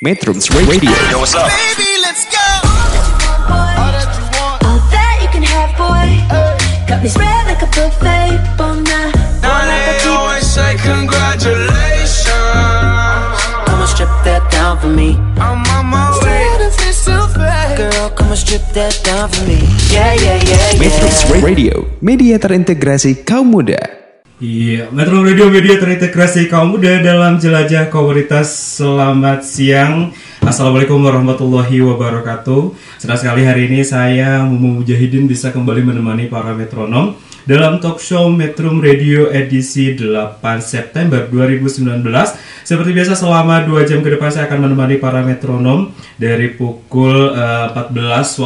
Metrums Radio Yo, what's up? Baby, let's go. All that you want. All that you can have, boy. Got me spread like a buffet, bon night. Now they always say congratulations. Come and strip that down for me. I'm on my way. Girl, come and strip that down for me. Yeah, yeah, yeah, Metrums yeah. Radio Media terintegrasi kaum muda Iya, Metro Radio Media terintegrasi kaum muda dalam jelajah komunitas. Selamat siang. Assalamualaikum warahmatullahi wabarakatuh. Senang sekali hari ini saya Mumu Mujahidin bisa kembali menemani para metronom dalam talk show Metro Radio edisi 8 September 2019. Seperti biasa selama 2 jam ke depan saya akan menemani para metronom dari pukul eh, 14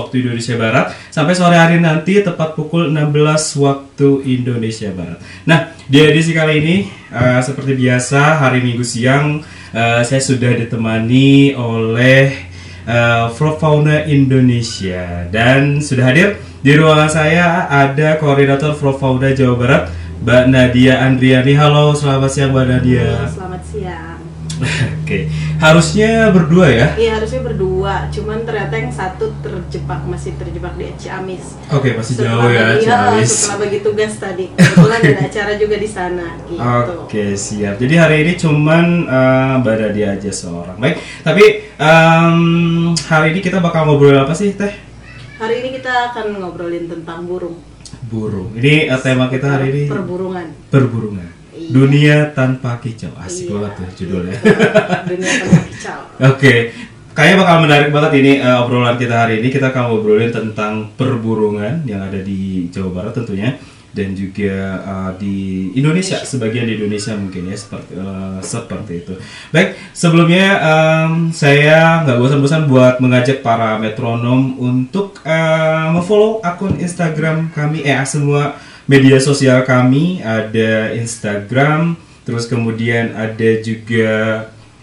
waktu Indonesia Barat sampai sore hari nanti tepat pukul 16 waktu Indonesia Barat. Nah, di edisi kali ini eh, seperti biasa hari Minggu siang eh, saya sudah ditemani oleh eh, Flora Fauna Indonesia dan sudah hadir di ruangan saya ada koordinator Flora Fauna Jawa Barat Mbak Nadia Andriani. Halo, selamat siang Mbak Nadia. Selamat siang. Oke, harusnya berdua ya. Iya harusnya berdua, cuman ternyata yang satu terjebak masih terjebak di Ciamis. Oke, masih Setelah jauh ya bagi- iya, Ciamis. setelah bagi tugas tadi, kebetulan ada acara juga di sana. Gitu. Oke siap. Jadi hari ini cuman eh, Mbak Nadia aja seorang. Baik. Tapi em, hari ini kita bakal ngobrol apa sih Teh? Hari ini kita akan ngobrolin tentang burung. Burung. Ini eh, tema kita hari ini Perburungan. perburungan. Iya. Dunia tanpa kicau. Asik Iya. banget tuh judulnya. Dunia tanpa kicau. Oke. Kayaknya bakal menarik banget ini eh, obrolan kita hari ini. Kita akan ngobrolin tentang perburungan yang ada di Jawa Barat tentunya dan juga eh, di Indonesia sebagian di Indonesia mungkin ya seperti eh, seperti itu. Baik, sebelumnya em, saya nggak bosan-bosan buat mengajak para metronom untuk eh, memfollow akun Instagram kami eh semua media sosial kami ada Instagram, terus kemudian ada juga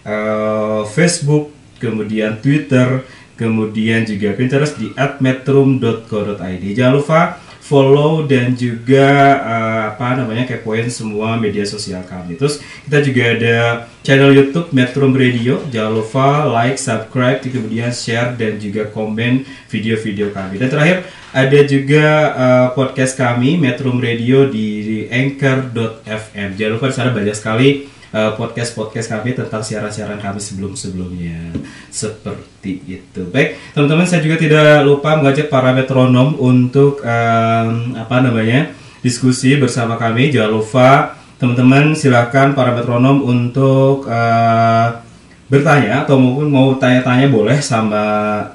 eh, Facebook, kemudian Twitter, kemudian juga Pinterest di @metrum.co.id. Jangan lupa follow dan juga eh, apa namanya kepoin semua media sosial kami. Terus kita juga ada channel YouTube Metrum Radio. Jangan lupa like, subscribe, kemudian share dan juga komen video-video kami. Dan terakhir ada juga eh, podcast kami Metrum Radio di anchor.fm. Jangan lupa di sana banyak sekali podcast-podcast kami tentang siaran-siaran kami sebelum-sebelumnya seperti itu. Baik, teman-teman saya juga tidak lupa mengajak para metronom untuk em, apa namanya diskusi bersama kami. Jangan lupa teman-teman silakan para metronom untuk eh, bertanya atau mungkin mau tanya-tanya boleh sama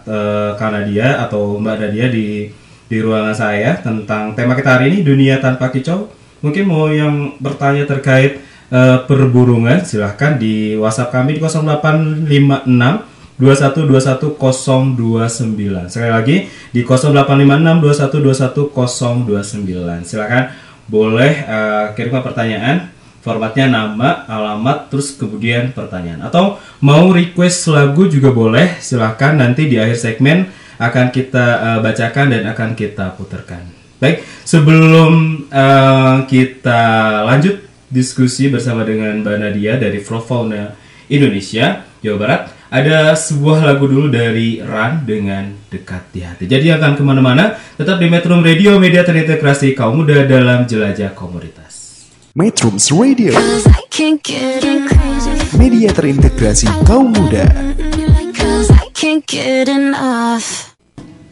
eh, Kak Nadia atau Mbak Nadia di di ruangan saya tentang tema kita hari ini dunia tanpa kicau. Mungkin mau yang bertanya terkait eh, perburungan silahkan di WhatsApp kami di 0856 2121 029. Sekali lagi di 0856 2121 029. Silakan boleh eh, kirimkan pertanyaan formatnya nama, alamat, terus kemudian pertanyaan. Atau mau request lagu juga boleh, silahkan nanti di akhir segmen akan kita eh, bacakan dan akan kita putarkan. Baik, sebelum eh, kita lanjut diskusi bersama dengan Mbak Nadia dari Fauna Indonesia, Jawa Barat, ada sebuah lagu dulu dari Ran dengan Dekat di Hati. Jadi akan ke mana-mana, tetap di Metro Radio, media terintegrasi kaum muda dalam jelajah komunitas. Metrums Radio. Media terintegrasi kaum muda Cause I can't get enough.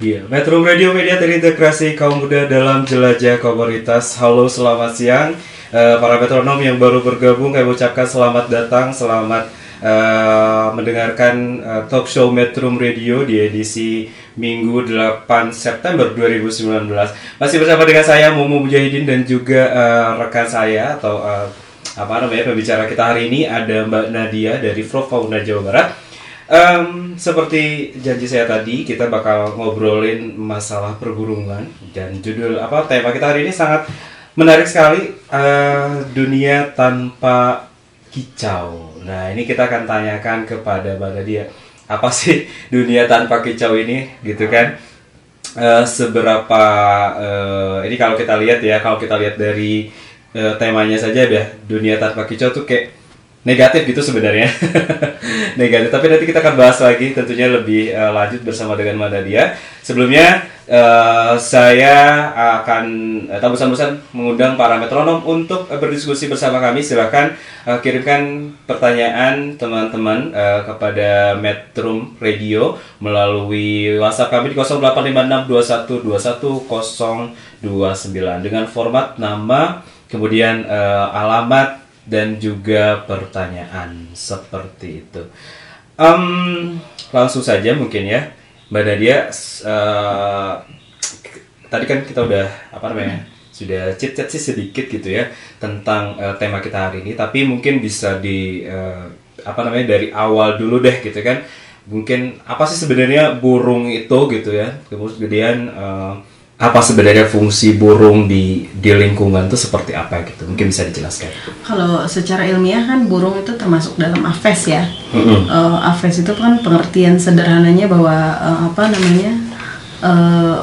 Iya, Metro Radio Media terintegrasi kaum muda dalam jelajah komunitas. Halo, selamat siang Eh, para metronom yang baru bergabung. Kami ucapkan selamat datang, selamat eh, mendengarkan eh, talk show Metro Radio di edisi Minggu 8 September 2019. Masih bersama dengan saya Mumu Mujahidin dan juga eh, rekan saya atau eh, apa namanya pembicara kita hari ini ada Mbak Nadia dari Flora Fauna Jawa Barat. Em, seperti janji saya tadi, kita bakal ngobrolin masalah perburungan dan judul apa tema kita hari ini sangat menarik sekali eh, dunia tanpa kicau. Nah ini kita akan tanyakan kepada Mbak Nadia apa sih dunia tanpa kicau ini, gitu kan? Eh, seberapa eh, ini kalau kita lihat ya, kalau kita lihat dari eh, temanya saja ya dunia tanpa kicau tuh kayak negatif gitu sebenarnya. Negatif. Tapi nanti kita akan bahas lagi tentunya lebih eh, lanjut bersama dengan Mbak Nadia. Sebelumnya eh, saya akan uh, tak bosan-bosan mengundang para metronom untuk eh, berdiskusi bersama kami. Silakan eh, kirimkan pertanyaan teman-teman eh, kepada Metrum Radio melalui WhatsApp kami di 085621211029 dengan format nama kemudian eh, alamat dan juga pertanyaan seperti itu. Em, langsung saja mungkin ya, Mbak Nadia. eh, tadi kan kita udah apa namanya sudah chit chat sih sedikit gitu ya tentang eh, tema kita hari ini. Tapi mungkin bisa di eh, apa namanya dari awal dulu deh gitu kan. Mungkin apa sih sebenarnya burung itu gitu ya. Kemudian eh, apa sebenarnya fungsi burung di di lingkungan itu seperti apa gitu? Mungkin bisa dijelaskan. Kalau secara ilmiah kan burung itu termasuk dalam aves ya. Mm-mm. Eh, aves itu kan pengertian sederhananya bahwa eh, apa namanya eh,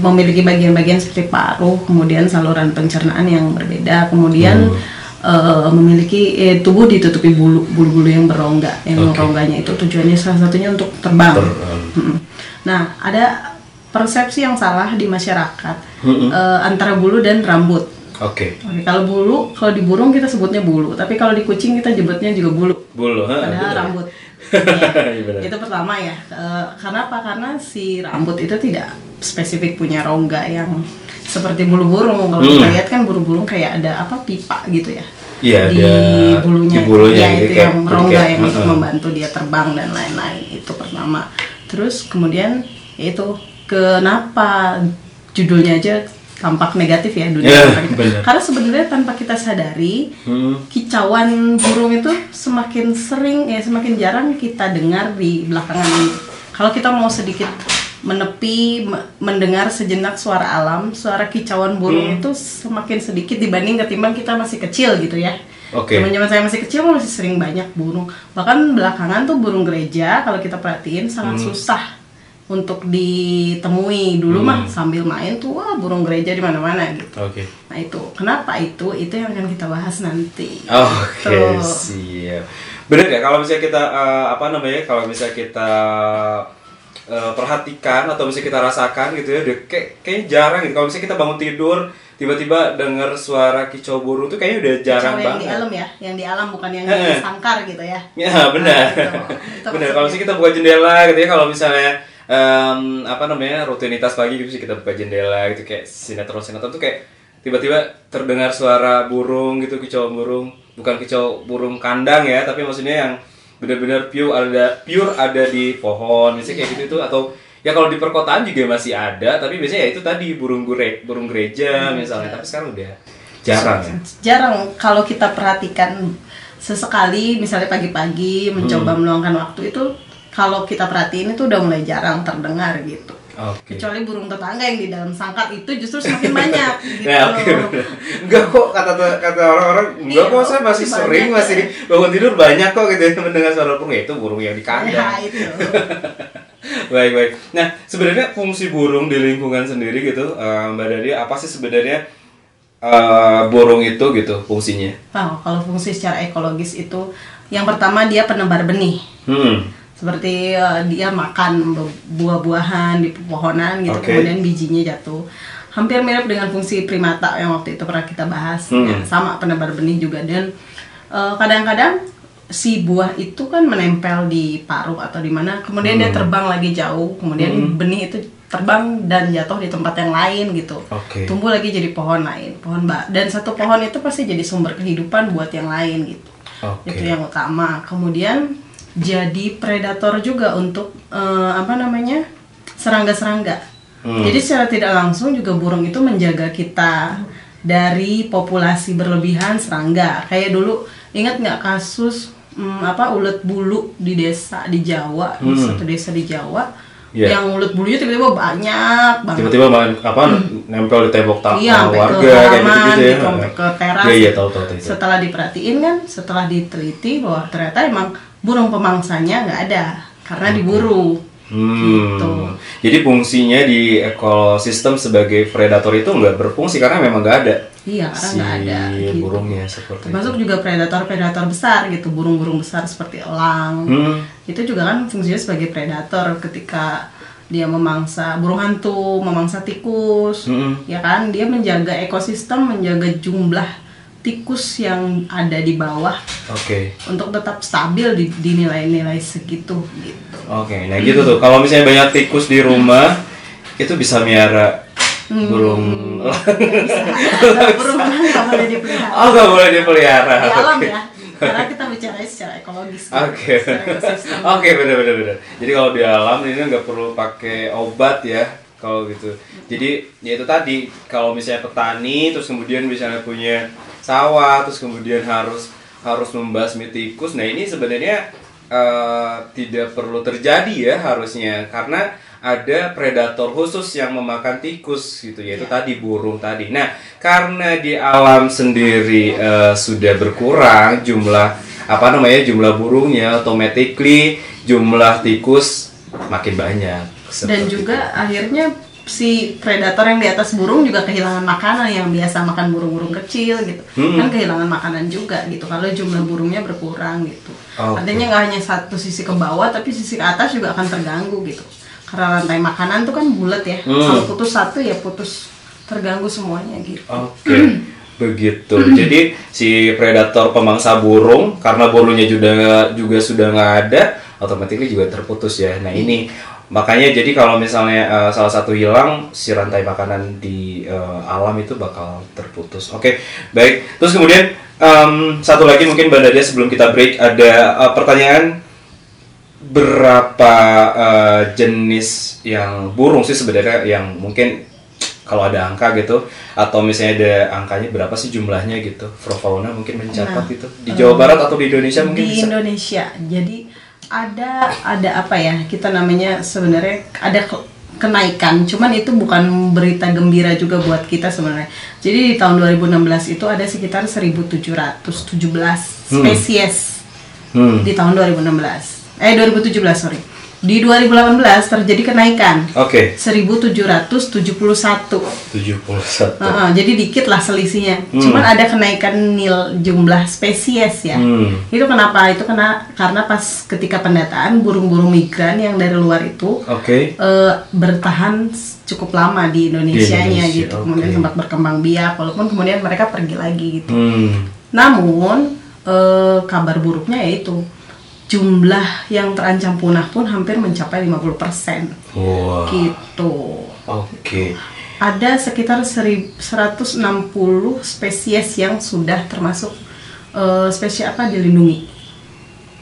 memiliki bagian-bagian seperti paruh, kemudian saluran pencernaan yang berbeda, kemudian eh, memiliki eh, tubuh ditutupi bulu bulu-bulu yang berongga. Yang Oke. rongganya itu tujuannya salah satunya untuk terbang. Ter- Mm-mm. Nah, ada persepsi yang salah di masyarakat Mm-mm. eh, antara bulu dan rambut. Oke. Oke, kalau bulu, kalau di burung kita sebutnya bulu, tapi kalau di kucing kita nyebutnya juga bulu. Bulu, ha, Padahal benar. rambut. Iya, benar. itu pertama ya. Eh, karena apa? Karena si rambut itu tidak spesifik punya rongga yang seperti bulu burung. Kalau kita Hmm. lihat kan bulu burung kayak ada apa pipa gitu ya. Iya, di ada bulunya, di bulunya ya, gitu, itu kayak- yang rongga kayak- yang uh-uh. membantu dia terbang dan lain-lain itu pertama. Terus kemudian itu kenapa judulnya aja tampak negatif ya dunia Ya, kita. benar. Karena sebenarnya tanpa kita sadari Hmm. kicauan burung itu semakin sering ya semakin jarang kita dengar di belakangan ini. Kalau kita mau sedikit menepi me- mendengar sejenak suara alam, suara kicauan burung Hmm. itu semakin sedikit dibanding ketimbang kita masih kecil gitu ya. Oke. Zaman-zaman saya masih kecil masih sering banyak burung. Bahkan belakangan tuh burung gereja kalau kita perhatiin sangat Hmm. susah untuk ditemui. Dulu mah sambil main tuh wah burung gereja di mana-mana gitu. Oke. Nah itu, kenapa itu? Itu yang akan kita bahas nanti. Oke, Tuh. siap. Bener ya kalau misalnya kita eh, apa namanya? Kalau misalnya kita eh, perhatikan atau misalnya kita rasakan gitu ya, kayak kayaknya jarang gitu. Kalau misalnya kita bangun tidur tiba-tiba dengar suara kicau burung tuh kayaknya udah jarang Kicau yang banget. di alam ya, yang di alam bukan yang di sangkar gitu ya. Ya benar. Nah, itu. Itu benar. Kalau misalnya kita buka jendela gitu ya, kalau misalnya em, apa namanya rutinitas pagi gitu sih kita buka jendela gitu kayak sinetron sinetron tuh kayak tiba-tiba terdengar suara burung gitu kicau burung. Bukan kicau burung kandang ya tapi maksudnya yang benar-benar pure ada pure ada di pohon. Misalnya kayak gitu itu atau ya kalau di perkotaan juga masih ada tapi biasanya ya itu tadi burung gure burung gereja misalnya. tapi sekarang udah jarang ya. Jarang. Kalau kita perhatikan sesekali misalnya pagi-pagi mencoba Hmm. meluangkan waktu itu kalau kita perhatiin itu udah mulai jarang terdengar gitu. oke Kecuali burung tetangga yang di dalam sangkar itu justru semakin banyak gitu. Nah, oke. bener. Enggak kok kata kata orang-orang enggak Iya, kok saya masih banyak sering ya. masih bangun tidur banyak kok gitu ya mendengar suara burung ya itu burung yang di Ya, kandang. itu. baik baik. Nah sebenarnya fungsi burung di lingkungan sendiri gitu eh, Mbak Dadi apa sih sebenarnya eh, burung itu gitu fungsinya? Nah, kalau fungsi secara ekologis itu yang pertama dia penebar benih. Hmm. Seperti eh, dia makan bu- buah-buahan di pepohonan gitu Oke. kemudian bijinya jatuh hampir mirip dengan fungsi primata yang waktu itu pernah kita bahas Hmm. Ya, sama penebar benih juga dan eh, kadang-kadang si buah itu kan menempel di paruh atau di mana kemudian dia Hmm. terbang lagi jauh kemudian benih itu terbang dan jatuh di tempat yang lain gitu Oke. tumbuh lagi jadi pohon lain pohon mbak dan satu pohon itu pasti jadi sumber kehidupan buat yang lain gitu Oke. itu yang utama kemudian jadi predator juga untuk eh, apa namanya serangga-serangga Hmm. jadi secara tidak langsung juga burung itu menjaga kita dari populasi berlebihan serangga kayak dulu ingat nggak kasus hmm, apa ulet bulu di desa di Jawa di Hmm. satu desa di Jawa Iya. yang ulet bulunya tiba-tiba banyak banget Tiba-tiba apa nempel di tembok tak Iya, warga ke kayak ya. gitu, sampai ke teras. Iya iya tahu tahu tahu. itu. Setelah diperhatiin kan, setelah diteliti bahwa ternyata emang burung pemangsanya nggak ada karena diburu. Hmm. Gitu. Jadi fungsinya di ekosistem sebagai predator itu nggak berfungsi karena memang nggak ada. Iya, karena si nggak ada gitu. burungnya seperti Termasuk itu. juga predator-predator besar gitu, burung-burung besar seperti elang. Hmm. Itu juga kan fungsinya sebagai predator ketika dia memangsa burung hantu, memangsa tikus, Mm-mm. ya kan? Dia menjaga ekosistem, menjaga jumlah tikus yang ada di bawah Oke. untuk tetap stabil di, di nilai-nilai segitu gitu. Oke, nah gitu tuh. Kalau misalnya banyak tikus di rumah, itu bisa miara Hmm. burung. Nah, burung elang nggak boleh dipelihara. oh, nggak boleh dipelihara. Di alam Oke. ya, karena kita bicara secara ekologis. gitu, Oke, oke benar benar benar. Jadi kalau di alam ini nggak perlu pakai obat ya, kalau gitu. Jadi ya itu tadi, kalau misalnya petani, terus kemudian misalnya punya sawah, terus kemudian harus harus membasmi tikus. Nah ini sebenarnya eh, tidak perlu terjadi ya harusnya, karena ada predator khusus yang memakan tikus gitu yaitu tadi burung tadi. Nah karena di alam sendiri eh, sudah berkurang jumlah apa namanya jumlah burungnya, automatically jumlah tikus makin banyak. dan juga akhirnya si predator yang di atas burung juga kehilangan makanan yang biasa makan burung-burung kecil gitu Hmm. kan kehilangan makanan juga gitu kalau jumlah burungnya berkurang gitu Oke. artinya nggak hanya satu sisi ke bawah tapi sisi ke atas juga akan terganggu gitu karena rantai makanan tuh kan bulat ya Hmm. kalau putus satu ya putus terganggu semuanya gitu Oke, begitu. Jadi si predator pemangsa burung karena burungnya juga juga sudah nggak ada, otomatis juga terputus ya. Nah ini makanya jadi kalau misalnya eh, salah satu hilang, si rantai makanan di eh, alam itu bakal terputus. Oke, baik. Terus kemudian em, satu lagi mungkin Mbak Nadia sebelum kita break ada eh, pertanyaan berapa eh, jenis yang burung sih sebenarnya yang mungkin kalau ada angka gitu atau misalnya ada angkanya berapa sih jumlahnya gitu Profauna mungkin mencatat Nah, gitu. Di Jawa Barat atau di Indonesia mungkin di bisa? Indonesia. Jadi ada ada apa ya kita namanya sebenarnya ada ke- kenaikan. Cuman itu bukan berita gembira juga buat kita sebenarnya. Jadi di tahun 2016 itu ada sekitar 1717 spesies hmm. di tahun 2016 eh 2017 sorry di 2018 terjadi kenaikan oke 1771 71 Heeh, jadi dikit lah selisihnya. Cuman ada kenaikan nil jumlah spesies ya. Hmm. Itu kenapa? Itu kena karena pas ketika pendataan burung-burung migran yang dari luar itu oke eh, bertahan cukup lama di Indonesia nya Indonesia, gitu. Kemudian oke. sempat berkembang biak walaupun kemudian mereka pergi lagi gitu. hmm. Namun eh, kabar buruknya yaitu jumlah yang terancam punah pun hampir mencapai 50% wah. Gitu. Oke. Ada sekitar seri- 160 spesies yang sudah termasuk eh, spesies apa dilindungi.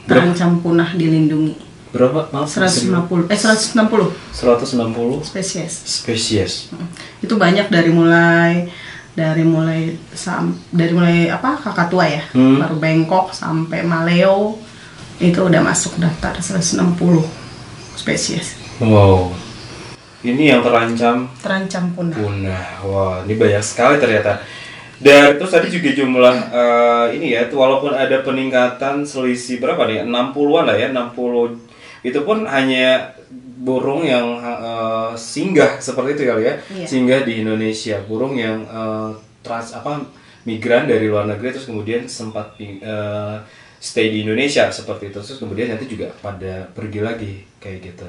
Terancam punah dilindungi. Berapa? Maaf 150 eh 160 160 spesies. spesies. Itu banyak dari mulai dari mulai sam, dari mulai apa kakatua ya. Hmm. baru bengkok sampai maleo itu udah masuk daftar 160 spesies wow ini yang terancam terancam punah punah. Wah, ini banyak sekali ternyata. Dan terus tadi juga jumlah eh, ini ya, tuh walaupun ada peningkatan selisih berapa nih? 60-an lah ya, 60 itu pun hanya burung yang eh, singgah seperti itu kali ya. Iya. Singgah di Indonesia, burung yang eh, trans apa migran dari luar negeri terus kemudian sempat eh, stay di Indonesia seperti itu. Terus kemudian nanti juga pada pergi lagi kayak gitu.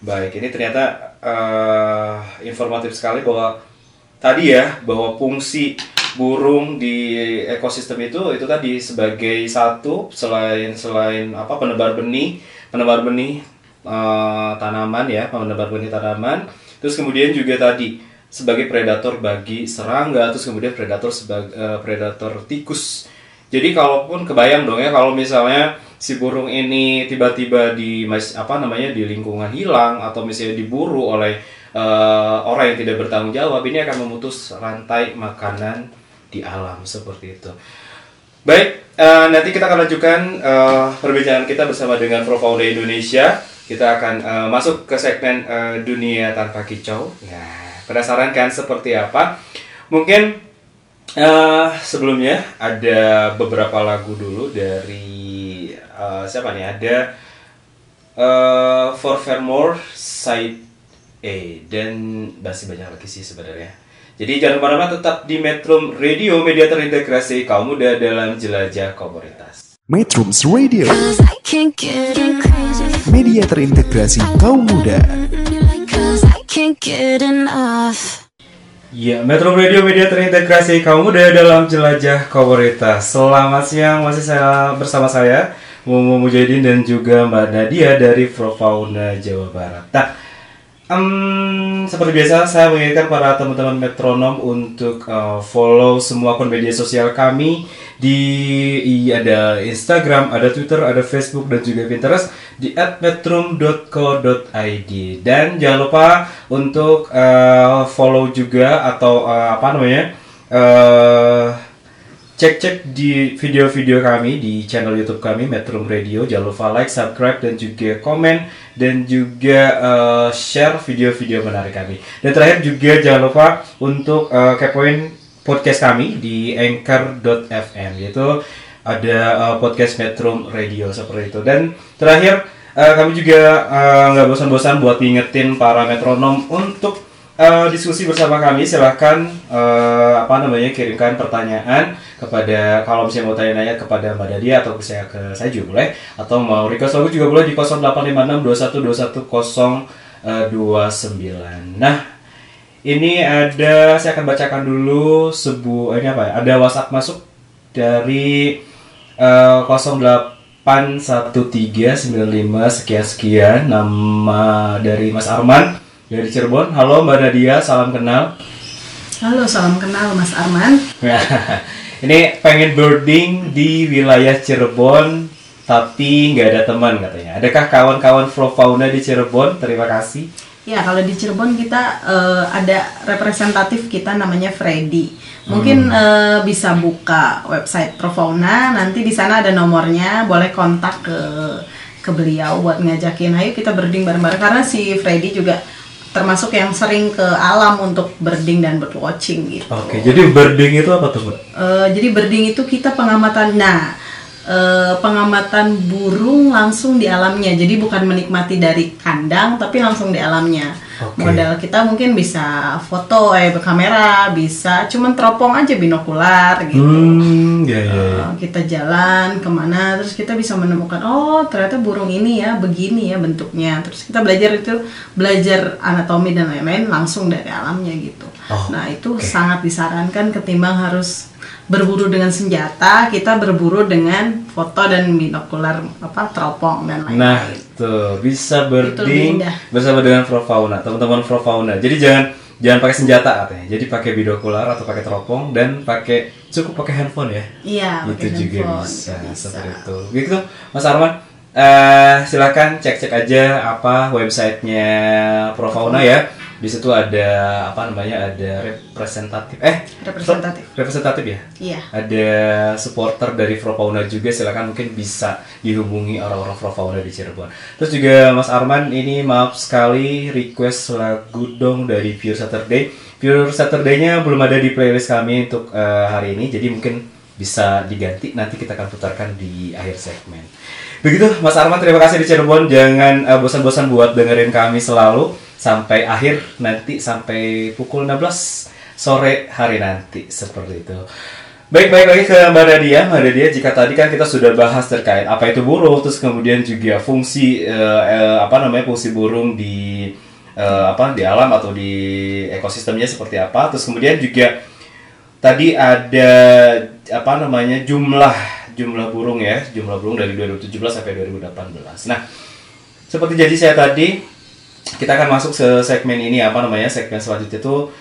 Baik, ini ternyata eh, informatif sekali bahwa tadi ya bahwa fungsi burung di ekosistem itu itu tadi sebagai satu selain selain apa penebar benih penebar benih eh, tanaman ya penebar benih tanaman. Terus kemudian juga tadi sebagai predator bagi serangga terus kemudian predator sebagai predator tikus jadi kalaupun kebayang dong ya kalau misalnya si burung ini tiba-tiba di apa namanya di lingkungan hilang atau misalnya diburu oleh eh, orang yang tidak bertanggung jawab ini akan memutus rantai makanan di alam seperti itu. Baik, eh, nanti kita akan lanjutkan eh, perbincangan kita bersama dengan Profauna Indonesia. Kita akan eh, masuk ke segmen eh, dunia tanpa kicau. Nah, penasaran kan seperti apa? Mungkin eh, sebelumnya ada beberapa lagu dulu dari eh, siapa nih? Ada eh For Fairmore Side A dan masih banyak lagi sih sebenarnya. Jadi jangan ke mana-mana tetap di Metro Radio, media terintegrasi kaum muda dalam jelajah komunitas. Metrums Radio, Cause I can't get enough. media terintegrasi kaum muda. Ya, Metro Radio Media terintegrasi kaum muda dalam jelajah komunitas. Selamat siang, masih saya bersama saya Mumu Mujahidin dan juga Mbak Nadia dari Profauna Jawa Barat. Nah, em, seperti biasa saya mengingatkan para teman-teman metronom untuk eh, follow semua akun media sosial kami. Di i- ada Instagram, ada Twitter, ada Facebook dan juga Pinterest di @metrum.co.id dan jangan lupa untuk eh, follow juga atau eh, apa namanya eh, cek-cek di video-video kami di channel YouTube kami Metrum Radio. Jangan lupa like, subscribe dan juga komen dan juga eh, share video-video menarik kami. Dan terakhir juga jangan lupa untuk eh, kepoin podcast kami di anchor.fm yaitu ada eh, podcast Metrum Radio seperti itu. Dan terakhir eh, kami juga nggak bosan-bosan buat ngingetin para metronom untuk Eh, diskusi bersama kami silahkan eh, apa namanya kirimkan pertanyaan kepada kalau misalnya mau tanya-tanya kepada Mbak Dadia atau saya ke saya juga boleh atau mau request lagu juga boleh di 0856 Nah ini ada saya akan bacakan dulu sebuah ini apa ya ada WhatsApp masuk dari eh, 081395 sekian sekian nama dari Mas Arman dari Cirebon. Halo Mbak Nadia, salam kenal. Halo, salam kenal Mas Arman. ini pengen birding di wilayah Cirebon tapi nggak ada teman katanya. Adakah kawan-kawan Pro Fauna di Cirebon? Terima kasih. Ya, kalau di Cirebon kita eh, ada representatif kita namanya Freddy. Mungkin eh, bisa buka website Profauna, nanti di sana ada nomornya, boleh kontak ke ke beliau buat ngajakin ayo kita birding bareng-bareng karena si Freddy juga termasuk yang sering ke alam untuk birding dan bird watching gitu. Oke, jadi birding itu apa tuh, Mbak? Eh, jadi birding itu kita pengamatan. Nah, eh, pengamatan burung langsung di alamnya. Jadi bukan menikmati dari kandang, tapi langsung di alamnya. Oke. Modal kita mungkin bisa foto, eh kamera, bisa cuman teropong aja binokular gitu. Hmm, ya ya. ya. Eh, kita jalan ke mana, terus kita bisa menemukan oh ternyata burung ini ya begini ya bentuknya. Terus kita belajar itu belajar anatomi dan lain-lain langsung dari alamnya gitu. Oh, nah itu sangat disarankan ketimbang harus berburu dengan senjata, kita berburu dengan foto dan binokular apa teropong dan lain-lain. Nah, tuh bisa birding indah. bersama dengan Pro Fauna, teman-teman Pro Fauna. Jadi jangan jangan pakai senjata katanya. Jadi pakai binokular atau pakai teropong dan pakai cukup pakai handphone ya. Iya, itu juga bisa, bisa. seperti itu. Begitu, Mas Arman. eh silakan cek-cek aja apa websitenya Pro Fauna ya. Di situ ada apa namanya ada representatif eh Representatif. representatif ya Iya. ada supporter dari Profauna juga silakan mungkin bisa dihubungi orang-orang Profauna di Cirebon. Terus juga Mas Arman ini maaf sekali request lagu dong dari Pure Saturday. Pure Saturday-nya belum ada di playlist kami untuk eh, hari ini jadi mungkin bisa diganti nanti kita akan putarkan di akhir segmen. Begitu Mas Arman terima kasih di Cirebon jangan eh, bosan-bosan buat dengerin kami selalu sampai akhir nanti sampai pukul 16 sore hari nanti seperti itu. Baik, baik lagi ke Mbak Nadia. Mbak Nadia, jika tadi kan kita sudah bahas terkait apa itu burung, terus kemudian juga fungsi eh, eh, apa namanya fungsi burung di eh, apa di alam atau di ekosistemnya seperti apa. Terus kemudian juga tadi ada apa namanya jumlah jumlah burung ya, jumlah burung dari 2017 sampai 2018. Nah, seperti janji saya tadi, kita akan masuk ke segmen ini apa namanya segmen selanjutnya itu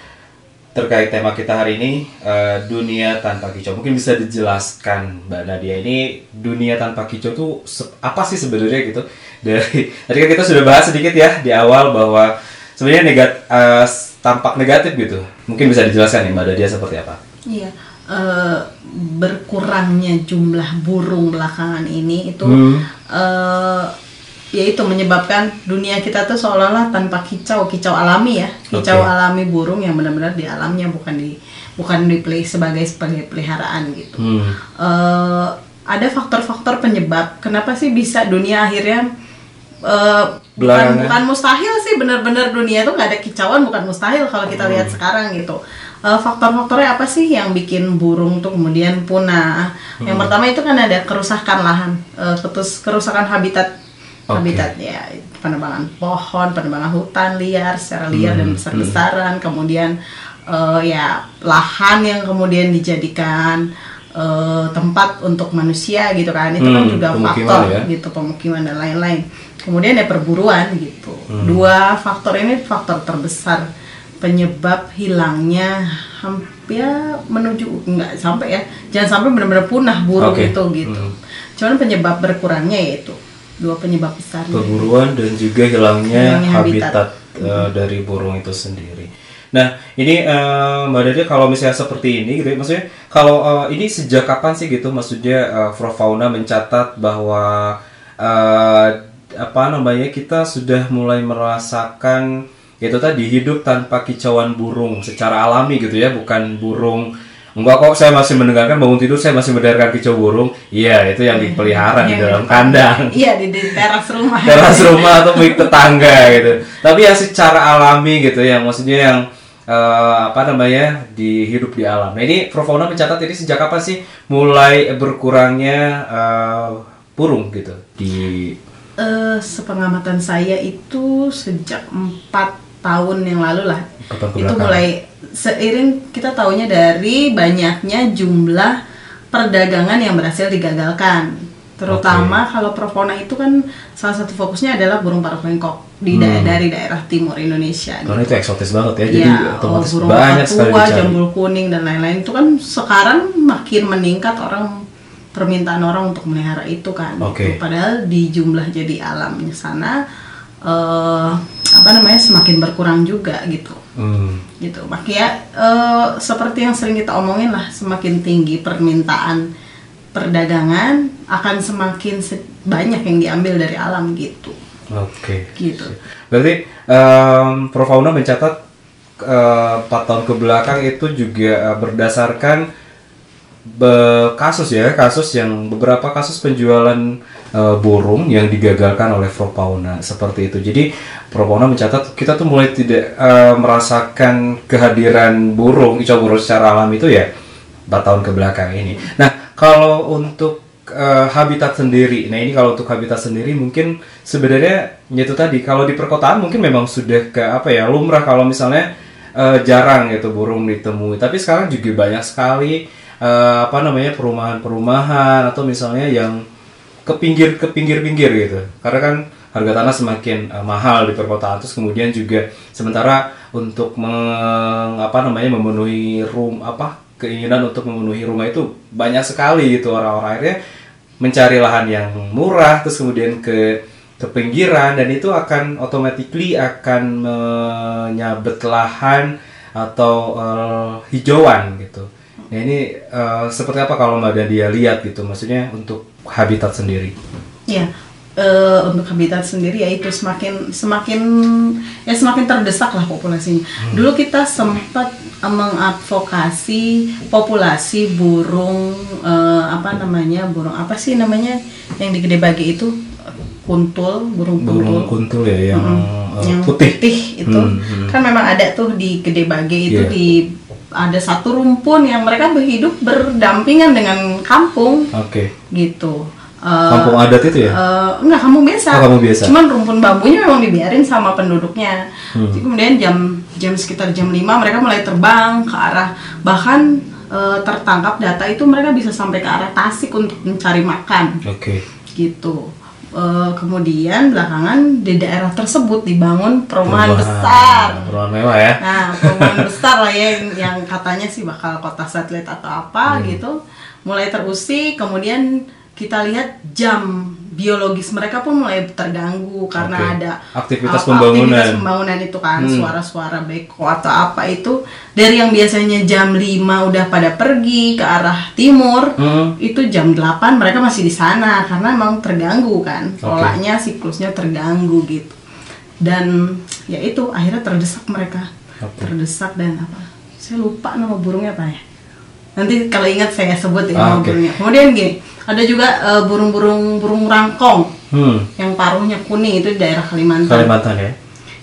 terkait tema kita hari ini eh, dunia tanpa kicau. Mungkin bisa dijelaskan mbak Nadia ini dunia tanpa kicau tuh apa sih sebenarnya gitu? Dari tadi kan kita sudah bahas sedikit ya di awal bahwa sebenarnya negat eh, tampak negatif gitu. Mungkin bisa dijelaskan nih mbak Nadia seperti apa? Iya, eh, berkurangnya jumlah burung belakangan ini itu Hmm. eh, ya itu menyebabkan dunia kita tuh seolah-olah tanpa kicau, kicau alami ya, kicau Oke. alami burung yang benar-benar di alamnya bukan di bukan di play sebagai sebagai peliharaan gitu. Hmm. Eh, ada faktor-faktor penyebab kenapa sih bisa dunia akhirnya eh, bukan bukan mustahil sih benar-benar dunia itu nggak ada kicauan bukan mustahil kalau kita lihat sekarang gitu eh, faktor-faktornya apa sih yang bikin burung tuh kemudian punah? Yang Hmm. pertama itu kan ada kerusakan lahan, eh, ketus kerusakan habitat Oke. habitat ya penebangan pohon, penebangan hutan liar secara liar dan Hmm, besar-besaran, kemudian eh, ya lahan yang kemudian dijadikan eh, tempat untuk manusia gitu kan, itu kan Hmm, juga pemukiman faktor ya. gitu pemukiman dan lain-lain. Kemudian ya perburuan gitu. Hmm. Dua faktor ini faktor terbesar penyebab hilangnya hampir menuju nggak sampai ya, jangan sampai benar-benar punah burung Oke. itu gitu. Hmm. Cuman penyebab berkurangnya yaitu dua penyebab besarnya. perburuan dan juga hilangnya Hilangnya habitat, habitat. eh, dari burung itu sendiri. Nah, ini eh, Mbak Dede kalau misalnya seperti ini gitu, ya, maksudnya kalau eh, ini sejak kapan sih gitu, maksudnya eh, Prof Fauna mencatat bahwa eh, apa namanya kita sudah mulai merasakan itu tadi hidup tanpa kicauan burung secara alami gitu ya, bukan burung Enggak kok saya masih mendengarkan bangun tidur saya masih mendengarkan kicau burung. Iya, itu yang dipelihara di Yang dalam di- kandang Iya di, di teras rumah. teras rumah atau milik tetangga gitu. Tapi yang secara alami gitu ya, maksudnya yang eh, apa namanya di hidup di alam. Nah ini Prof Fauna mencatat ini sejak kapan sih mulai berkurangnya eh, burung gitu di Eh, sepengamatan saya itu sejak empat tahun yang lalu lah. Itu mulai seiring kita tahunya dari banyaknya jumlah perdagangan yang berhasil digagalkan. Terutama kalau Profona itu kan salah satu fokusnya adalah burung parok bengkok di Hmm. daerah dari daerah timur Indonesia. karena itu eksotis banget ya, jadi Iya, otomatis burung banyak sekali tua, dicari. jambul kuning dan lain-lain itu kan sekarang makin meningkat orang permintaan orang untuk melihara itu kan. Gitu. Padahal di jumlah jadi alamnya sana eh apa namanya semakin berkurang juga gitu. Hmm. Gitu. Makanya eh, seperti yang sering kita omongin lah, semakin tinggi permintaan perdagangan akan semakin se- banyak yang diambil dari alam gitu. Oke. Gitu. Berarti em, Prof Fauna mencatat eh, 4 tahun ke belakang itu juga eh, berdasarkan be- kasus ya, kasus yang beberapa kasus penjualan eh, burung yang digagalkan oleh Prof Fauna seperti itu. Jadi Prof Fauna mencatat kita tuh mulai tidak eh, merasakan kehadiran burung, kicau burung secara alam itu ya 4 tahun ke belakang ini. Nah, kalau untuk eh, habitat sendiri, nah ini kalau untuk habitat sendiri mungkin sebenarnya ya itu tadi kalau di perkotaan mungkin memang sudah ke apa ya lumrah kalau misalnya eh, jarang gitu burung ditemui. Tapi sekarang juga banyak sekali eh, apa namanya perumahan-perumahan atau misalnya yang ke pinggir ke pinggir-pinggir gitu. Karena kan harga tanah semakin eh, mahal di perkotaan terus kemudian juga sementara untuk meng, apa namanya memenuhi room apa keinginan untuk memenuhi rumah itu banyak sekali gitu orang-orang akhirnya mencari lahan yang murah terus kemudian ke ke pinggiran dan itu akan automatically akan menyabet lahan atau eh, hijauan gitu. Nah ini eh, seperti apa kalau Mbak Dadia lihat gitu, maksudnya untuk habitat sendiri. Ya, eh, untuk habitat sendiri ya itu semakin semakin ya semakin terdesak lah populasinya. Dulu kita sempat eh, mengadvokasi populasi burung eh, apa namanya burung apa sih namanya yang di Gede Bagi itu kuntul burung kuntul. Burung kuntul ya yang, Mm-mm. eh, yang putih. itu Hmm, hmm. kan memang ada tuh di Gede Bage itu Iya. di ada satu rumpun yang mereka berhidup berdampingan dengan kampung Oke. gitu. Eh, Kampung adat itu ya? Eh, enggak kampung biasa. Oh, kampung biasa. Cuman rumpun bambunya memang dibiarin sama penduduknya. Hmm. Jadi kemudian jam jam sekitar jam 5 mereka mulai terbang ke arah bahkan eh, tertangkap data itu mereka bisa sampai ke arah Tasik untuk mencari makan Oke. gitu. Eh, kemudian belakangan di daerah tersebut dibangun perumahan, Perumahan- besar. Perumahan mewah ya. Nah, perumahan besar lah ya yang, yang katanya sih bakal kota satelit atau apa Hmm. gitu. Mulai terusik, kemudian kita lihat jam biologis mereka pun mulai terganggu karena Oke. ada Aktivitas apa, pembangunan. aktivitas pembangunan itu kan, Hmm. suara-suara beko atau apa itu dari yang biasanya jam 5 udah pada pergi ke arah timur, Hmm. itu jam 8 mereka masih di sana karena emang terganggu kan polanya siklusnya terganggu gitu dan ya itu akhirnya terdesak mereka Oke. terdesak dan apa saya lupa nama burungnya apa ya nanti kalau ingat saya sebut ya Ah, burungnya kemudian gini ada juga eh, burung-burung burung rangkong Hmm. yang paruhnya kuning itu di daerah Kalimantan Kalimantan ya.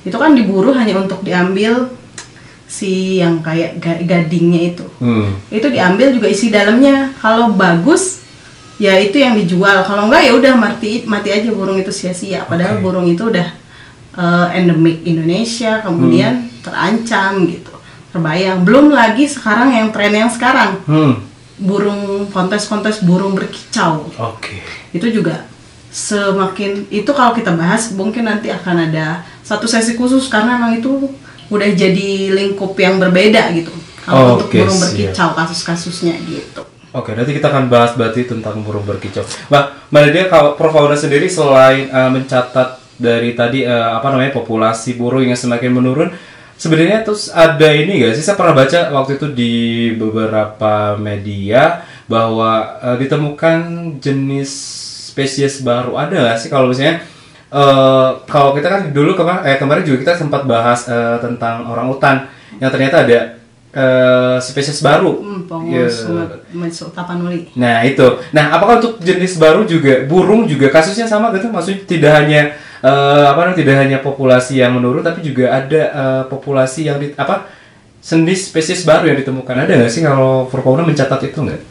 itu kan diburu hanya untuk diambil si yang kayak ga- gadingnya itu Hmm. itu diambil juga isi dalamnya kalau bagus ya itu yang dijual kalau enggak ya udah mati mati aja burung itu sia-sia padahal Oke. burung itu udah eh, endemik Indonesia kemudian Hmm. terancam gitu terbayang belum lagi sekarang yang tren yang sekarang Hmm. burung kontes-kontes burung berkicau Oke. itu juga semakin itu kalau kita bahas mungkin nanti akan ada satu sesi khusus karena memang itu udah jadi lingkup yang berbeda gitu kalau untuk Oke, burung siap. berkicau kasus-kasusnya gitu Oke, nanti kita akan bahas berarti tentang burung berkicau. Mbak, Mbak Nadia, kalau Prof. Fauna sendiri selain eh, mencatat dari tadi eh, apa namanya populasi burung yang semakin menurun, sebenarnya terus ada ini nggak sih? Saya pernah baca waktu itu di beberapa media bahwa eh, ditemukan jenis spesies baru. Ada nggak sih kalau misalnya eh, kalau kita kan dulu kemarin eh, kemarin juga kita sempat bahas eh, tentang orang utan yang ternyata ada eh, spesies baru. hmm, tapanuli Nah itu. Nah apakah untuk jenis baru juga burung juga kasusnya sama gitu? Maksudnya tidak hanya eh, apa namanya tidak hanya populasi yang menurun, tapi juga ada eh, populasi yang di, apa jenis spesies baru yang ditemukan. Ada nggak sih kalau Forfauna mencatat itu nggak?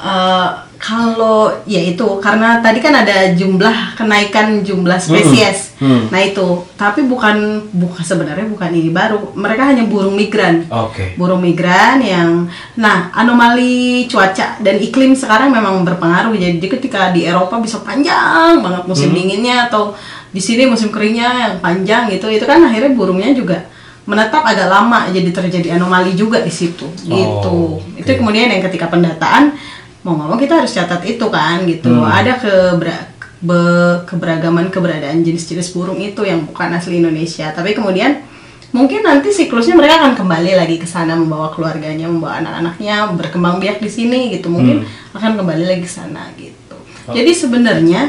Eh, kalau ya itu karena tadi kan ada jumlah kenaikan jumlah spesies. Hmm. Nah itu, tapi bukan bukan sebenarnya bukan ini baru. Mereka hanya burung migran. Oke. Burung migran yang nah anomali cuaca dan iklim sekarang memang berpengaruh. Jadi ketika di Eropa bisa panjang banget musim dinginnya atau di sini musim keringnya yang panjang gitu, itu kan akhirnya burungnya juga menetap agak lama jadi terjadi anomali juga di situ gitu. oke. Itu kemudian yang ketika pendataan mau nggak mau kita harus catat itu kan gitu Hmm. ada kebera- be- keberagaman keberadaan jenis-jenis burung itu yang bukan asli Indonesia tapi kemudian mungkin nanti siklusnya mereka akan kembali lagi ke sana membawa keluarganya membawa anak-anaknya berkembang biak di sini gitu mungkin akan kembali lagi ke sana gitu jadi sebenarnya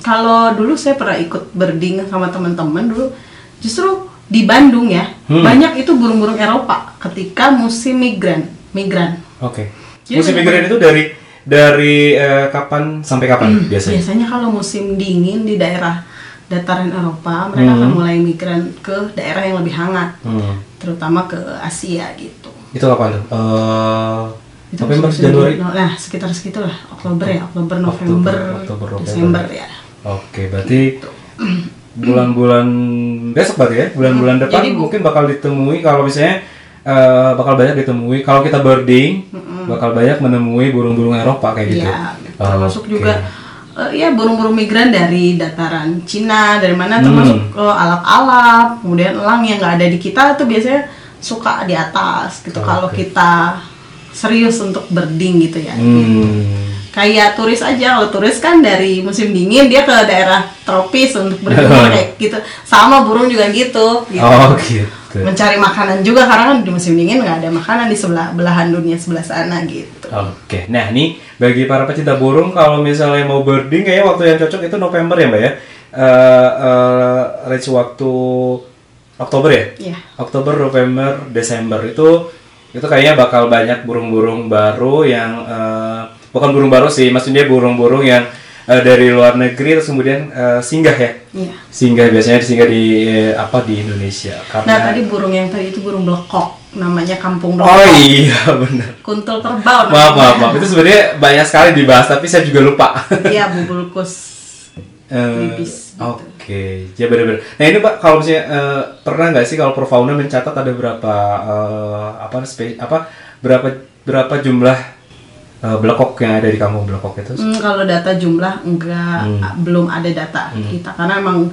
kalau dulu saya pernah ikut birding sama teman-teman dulu justru di Bandung ya Hmm. banyak itu burung-burung Eropa ketika musim migran migran Oke. Jadi Musim benar- migran itu dari dari eh, kapan sampai kapan biasanya? Biasanya kalau musim dingin di daerah dataran Eropa, mereka akan mulai migran ke daerah yang lebih hangat, Hmm. terutama ke Asia gitu. Itu kapan tuh? Eh, Itu November, musim Januari. Nah, sekitar segitu lah, Oktober ya, Oktober, November, Oktober, November. Desember ya. Oke, berarti bulan-bulan besok berarti ya, bulan-bulan Hmm, depan jadi mungkin bakal ditemui kalau misalnya eh, bakal banyak ditemui kalau kita birding bakal banyak menemui burung-burung Eropa kayak gitu. Iya, termasuk Oke. juga eh, ya burung-burung migran dari dataran Cina, dari mana Hmm. termasuk eh, alap-alap, kemudian elang yang nggak ada di kita itu biasanya suka di atas gitu. Kalau Oke. kita serius untuk birding gitu ya. Hmm. Kayak turis aja kalau turis kan dari musim dingin dia ke daerah tropis untuk berjemur kayak gitu sama burung juga gitu, gitu. Oh gitu. mencari makanan juga karena kan di musim dingin nggak ada makanan di sebelah belahan dunia sebelah sana gitu Oke, nah nih bagi para pecinta burung kalau misalnya mau birding kayaknya waktu yang cocok itu November ya mbak ya. Eh eh, range waktu Oktober ya? Iya. Oktober, November, Desember itu itu kayaknya bakal banyak burung-burung baru yang eh, bukan burung baru sih, maksudnya burung-burung yang eh, dari luar negeri terus kemudian eh, singgah ya. Iya. Singgah biasanya singgah di eh, apa di Indonesia karena nah tadi burung yang tadi itu burung blekok namanya kampung Oh blekok iya benar. kuntul kerbau Maaf, maaf, maaf. Itu sebenarnya banyak sekali dibahas, tapi saya juga lupa. iya bubulkus Eh, Bibis, gitu. Oke, ya benar-benar. Nah ini pak, kalau misalnya eh, pernah nggak sih kalau Profauna mencatat ada berapa eh, apa spe, apa berapa berapa jumlah eh, belekok yang ada di kampung belekok itu? Hmm, kalau data jumlah enggak. Hmm. belum ada data kita. Karena emang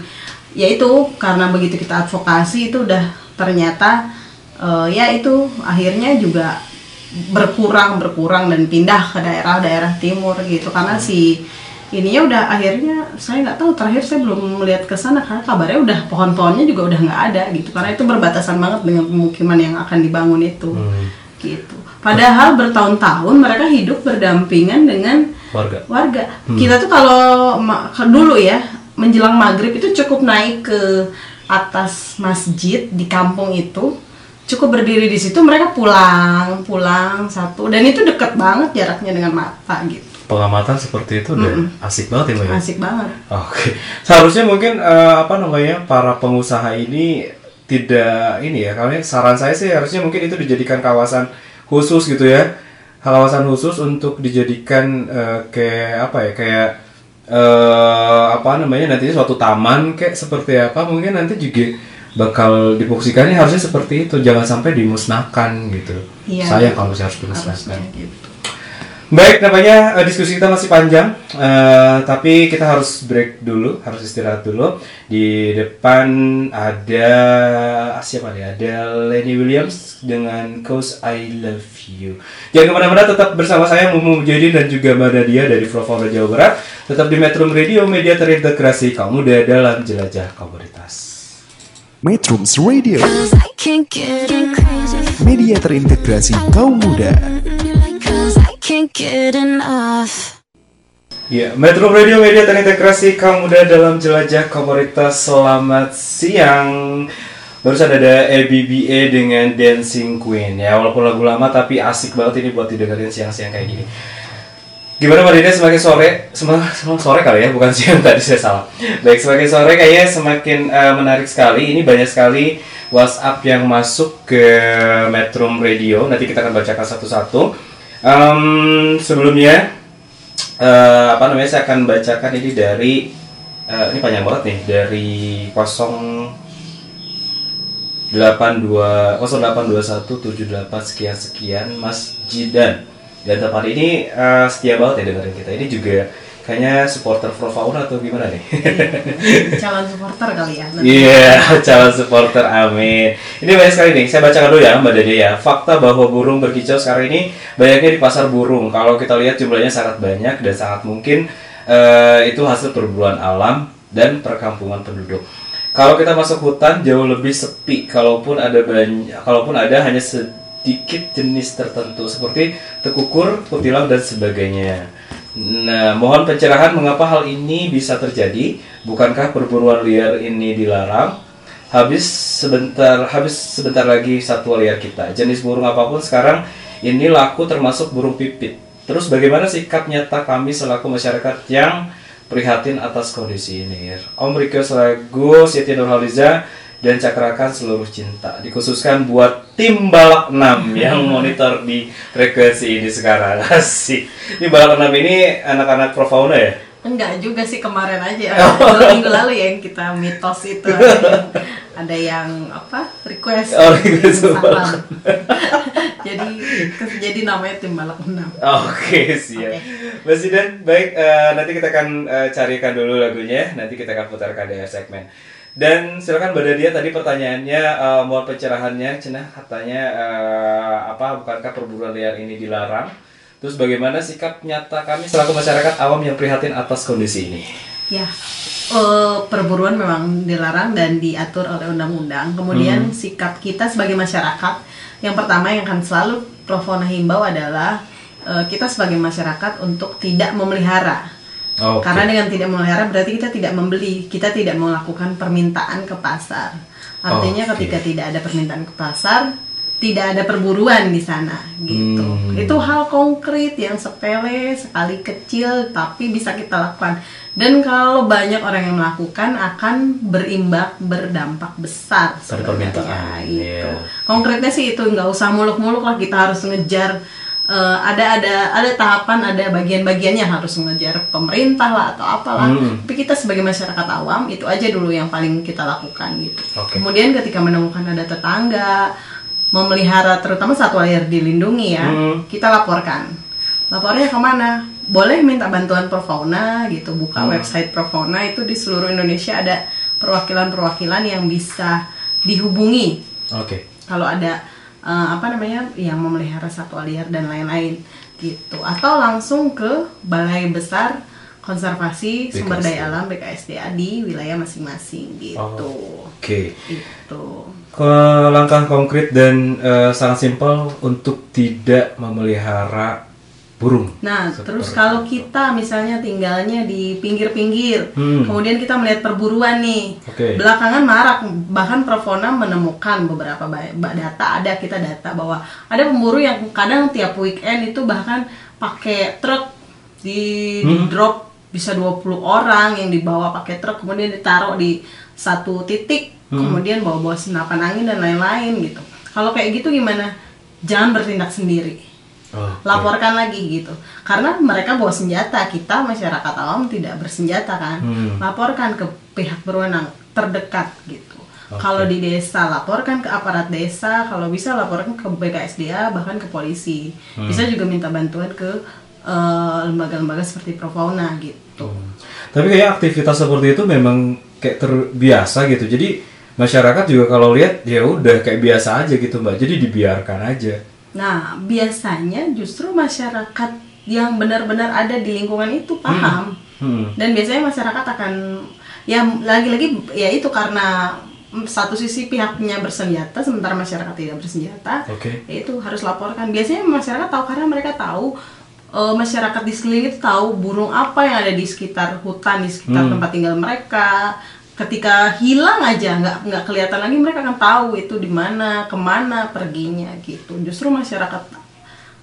ya itu karena begitu kita advokasi itu udah ternyata eh, ya itu akhirnya juga berkurang berkurang dan pindah ke daerah-daerah timur gitu. Karena si ininya udah akhirnya saya nggak tahu terakhir saya belum melihat ke sana karena kabarnya udah pohon-pohonnya juga udah nggak ada gitu. Karena itu berbatasan banget dengan pemukiman yang akan dibangun itu. Hmm. gitu padahal bertahun-tahun mereka hidup berdampingan dengan Warga. warga. Kita tuh kalau dulu ya menjelang maghrib itu cukup naik ke atas masjid di kampung itu, cukup berdiri di situ mereka pulang pulang satu dan itu deket banget jaraknya dengan mata gitu, Pengamatan seperti itu udah asik banget ya mbak. ya? asik banget. Oke, seharusnya mungkin eh, apa namanya para pengusaha ini tidak ini ya kalau saran saya sih harusnya mungkin itu dijadikan kawasan khusus gitu ya kawasan khusus untuk dijadikan eh, kayak apa ya kayak eh apa namanya nantinya suatu taman kayak seperti apa mungkin nanti juga bakal difungsikannya harusnya seperti itu jangan sampai dimusnahkan gitu Iya. sayang kalau harus dimusnahkan harusnya gitu. Baik, namanya eh, diskusi kita masih panjang, eh, tapi kita harus break dulu, harus istirahat dulu. Di depan ada ah, siapa nih? Ada Lenny Williams dengan Cause I Love You. Jangan ke mana-mana, tetap bersama saya Mumu Jadi dan juga Mbak Nadia dari Provolta Jawa Barat. Tetap di Metro Radio, media terintegrasi kaum muda dalam jelajah komunitas. Metrums Radio, media terintegrasi kaum muda. Can't get enough. Ya, Metro Radio Media terintegrasi kaum muda dalam jelajah komunitas. Selamat siang. Barusan ada ABBA dengan Dancing Queen ya, walaupun lagu lama tapi asik banget ini buat didengerin siang-siang kayak gini. Gimana Mbak Dina semakin sore, semakin, sore kali ya, bukan siang tadi saya salah. Baik, semakin sore kayaknya semakin eh, menarik sekali. Ini banyak sekali WhatsApp yang masuk ke Metro Radio. Nanti kita akan bacakan satu-satu. Em, sebelumnya eh, apa namanya saya akan bacakan ini dari eh, ini panjang banget nih dari 0 82 0821 78 sekian sekian Mas Jidan dan hari ini eh, setia banget ya dengerin kita ini juga kayaknya supporter Pro Fauna atau gimana nih calon supporter kali ya. Iya, calon supporter amin. Ini banyak sekali nih, saya bacakan dulu ya Mbak Dede ya. Fakta bahwa burung berkicau sekarang ini banyaknya di pasar burung. Kalau kita lihat jumlahnya sangat banyak dan sangat mungkin eh, itu hasil perburuan alam dan perkampungan penduduk. Kalau kita masuk hutan jauh lebih sepi. Kalaupun ada banyak, kalaupun ada hanya sedikit jenis tertentu seperti tekukur, kutilang dan sebagainya. Nah, mohon pencerahan mengapa hal ini bisa terjadi? Bukankah perburuan liar ini dilarang? Habis sebentar, habis sebentar lagi satwa liar kita. Jenis burung apa pun sekarang ini laku termasuk burung pipit. Terus bagaimana sikap nyata kami selaku masyarakat yang prihatin atas kondisi ini? Om Riko Selagu, Siti Nurhaliza, dan cakrakan seluruh cinta dikhususkan buat tim balak 6 yang monitor di frekuensi ini sekarang asik ini balak 6 ini anak-anak profauna ya Enggak juga sih kemarin aja dua minggu lalu ya yang kita mitos itu ada yang, ada yang apa request. Oh, request jadi jadi namanya tim balak enam. Oke siap. Mas Zidan baik eh, nanti kita akan eh, carikan dulu lagunya. Nanti kita akan putarkan di segmen. Dan silakan Mbak Dadia tadi pertanyaannya eh, mohon pencerahannya cenah katanya eh, apa bukankah perburuan liar ini dilarang terus bagaimana sikap nyata kami selaku masyarakat awam yang prihatin atas kondisi ini ya eh, perburuan memang dilarang dan diatur oleh undang-undang kemudian sikap kita sebagai masyarakat yang pertama yang akan selalu Profona himbau adalah eh, kita sebagai masyarakat untuk tidak memelihara Oke. Karena dengan tidak memelihara berarti kita tidak membeli, kita tidak melakukan permintaan ke pasar. Artinya Oke. ketika tidak ada permintaan ke pasar, tidak ada perburuan di sana gitu. Hmm. Itu hal konkret yang sepele, sekali kecil tapi bisa kita lakukan. Dan kalau banyak orang yang melakukan akan berimbak berdampak besar sebenarnya, permintaan, itu. iya. Konkretnya sih itu nggak usah muluk-muluk lah kita harus ngejar eh, ada ada ada tahapan ada bagian-bagiannya harus ngejar pemerintah lah atau apalah Hmm. tapi kita sebagai masyarakat awam itu aja dulu yang paling kita lakukan gitu Oke. kemudian ketika menemukan ada tetangga memelihara terutama satwa liar dilindungi ya Hmm. kita laporkan. Lapornya ke mana? Boleh minta bantuan Profauna gitu buka Hmm. website Profauna itu di seluruh Indonesia ada perwakilan-perwakilan yang bisa dihubungi. Oke. Kalau ada eh, apa namanya yang memelihara satwa liar dan lain-lain gitu. Atau langsung ke balai besar konservasi sumber BKSDA. daya alam BKSDA di wilayah masing-masing gitu. Oke. Itu Ke langkah konkret dan eh, sangat simpel untuk tidak memelihara burung. Nah, Seperti terus kalau kita misalnya tinggalnya di pinggir-pinggir, Hmm. kemudian kita melihat perburuan nih, Oke. belakangan marak, bahkan Profona menemukan beberapa data, ada kita data bahwa ada pemburu yang kadang tiap weekend itu bahkan pakai truk di Hmm. drop bisa 20 orang yang dibawa pakai truk kemudian ditaruh di satu titik kemudian bawa-bawa senapan angin dan lain-lain gitu. Kalau kayak gitu gimana? Jangan bertindak sendiri. Oke. Laporkan lagi gitu. Karena mereka bawa senjata, kita masyarakat awam tidak bersenjata kan. Hmm. Laporkan ke pihak berwenang terdekat gitu. Oke. Kalau di desa laporkan ke aparat desa, kalau bisa laporkan ke BKSDA bahkan ke polisi. Hmm. Bisa juga minta bantuan ke eh, lembaga-lembaga seperti Profauna gitu. Tapi kayak aktivitas seperti itu memang kayak terbiasa gitu. Jadi masyarakat juga kalau lihat ya udah kayak biasa aja gitu mbak. Jadi dibiarkan aja. Nah, biasanya justru masyarakat yang benar-benar ada di lingkungan itu paham. Hmm. Dan biasanya masyarakat akan ya lagi-lagi ya itu karena satu sisi pihaknya bersenjata sementara masyarakat tidak bersenjata. Oke. Ya itu harus laporkan. Biasanya masyarakat tahu karena mereka tahu eh, masyarakat di sekeliling itu tahu burung apa yang ada di sekitar hutan, di sekitar Hmm. tempat tinggal mereka. Ketika hilang aja nggak nggak kelihatan lagi mereka akan tahu itu di mana, ke mana perginya gitu. Justru masyarakat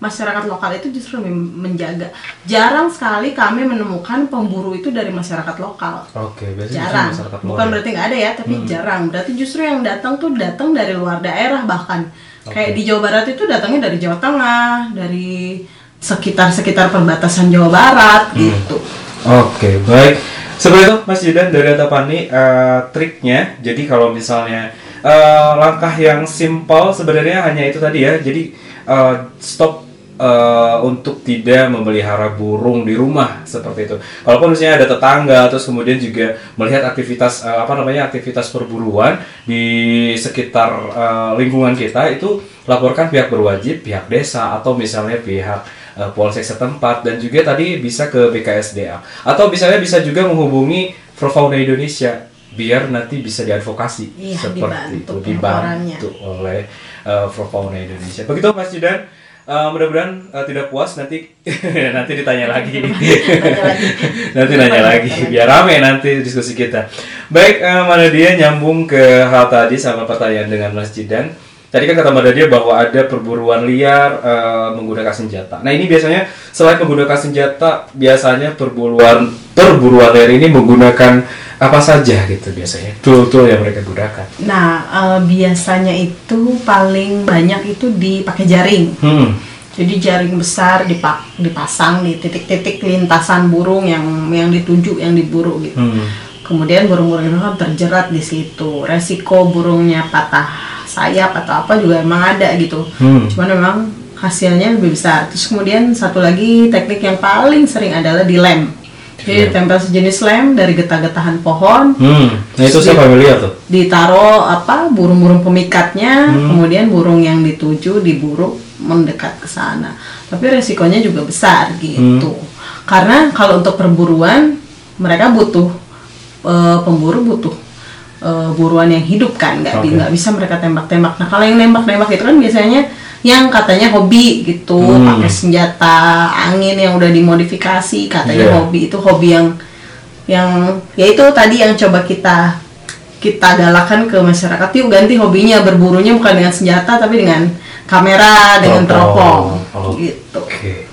masyarakat lokal itu justru menjaga. Jarang sekali kami menemukan pemburu itu dari masyarakat lokal. Oke, biasanya Jarang. masyarakat luar Bukan ya? berarti nggak ada ya, tapi jarang. Berarti justru yang datang tuh datang dari luar daerah bahkan. Kayak di Jawa Barat itu datangnya dari Jawa Tengah, dari sekitar-sekitar perbatasan Jawa Barat gitu. Oke, baik. Seperti itu Mas Jidan dari Atapani eh, triknya. Jadi kalau misalnya eh, langkah yang simpel sebenarnya hanya itu tadi ya. Jadi eh, stop eh, untuk tidak memelihara burung di rumah seperti itu. Kalaupun misalnya ada tetangga terus kemudian juga melihat aktivitas eh, apa namanya aktivitas perburuan di sekitar eh, lingkungan kita itu laporkan pihak berwajib, pihak desa atau misalnya pihak eh, polsek setempat dan juga tadi bisa ke BKSDA atau misalnya bisa juga menghubungi Profauna Indonesia biar nanti bisa diadvokasi Iya, seperti dibantu itu dibantu oleh uh, Profauna Indonesia. Begitu Mas Jidan. Uh, mudah-mudahan uh, tidak puas nanti nanti ditanya lagi. Nanti nanya lagi biar rame nanti diskusi kita. Baik uh, Mbak Nadia nyambung ke hal tadi sama pertanyaan dengan Mas Jidan tadi kan kata Mbak Nadia bahwa ada perburuan liar uh, menggunakan senjata nah ini biasanya selain menggunakan senjata biasanya perburuan perburuan liar ini menggunakan apa saja gitu biasanya tool-tool yang mereka gunakan Nah, eh, biasanya itu paling banyak itu dipakai jaring. hmm. Jadi jaring besar dipak dipasang di titik-titik lintasan burung yang yang dituju yang diburu gitu. Hmm. Kemudian burung-burung itu kan terjerat di situ. Resiko burungnya patah sayap atau apa juga emang ada gitu. Hmm. Cuman memang hasilnya lebih besar. Terus kemudian satu lagi teknik yang paling sering adalah dilem. Jadi tempel sejenis lem dari getah-getahan pohon, Hmm. nah itu saya familiar tuh ditaruh apa burung-burung pemikatnya, Hmm. kemudian burung yang dituju diburu mendekat ke sana. Tapi resikonya juga besar gitu. Hmm. Karena kalau untuk perburuan mereka butuh eh, pemburu butuh eh, buruan yang hidup kan, nggak Oke. nggak bisa mereka tembak-tembak. Nah kalau yang nembak-nembak itu kan biasanya yang katanya hobi gitu, Hmm. pakai senjata angin yang udah dimodifikasi, katanya Iya. hobi itu hobi yang yang ya itu tadi yang coba kita kita galakan ke masyarakat yuk ganti hobinya berburunya bukan dengan senjata tapi dengan kamera dengan teropong Oh, gitu Oke,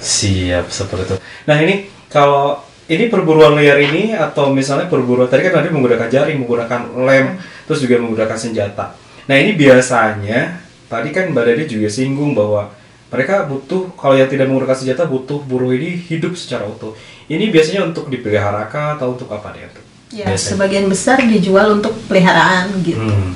siap seperti itu. Nah ini kalau ini perburuan liar ini atau misalnya perburuan tadi kan tadi menggunakan jaring, menggunakan lem, terus juga menggunakan senjata. Nah ini biasanya tadi kan Mbak Dede juga singgung bahwa mereka butuh kalau yang tidak menggunakan senjata butuh burung ini hidup secara utuh. Ini biasanya untuk dipelihara kah atau untuk apa nih? ya Biasanya. sebagian besar dijual untuk peliharaan gitu Hmm.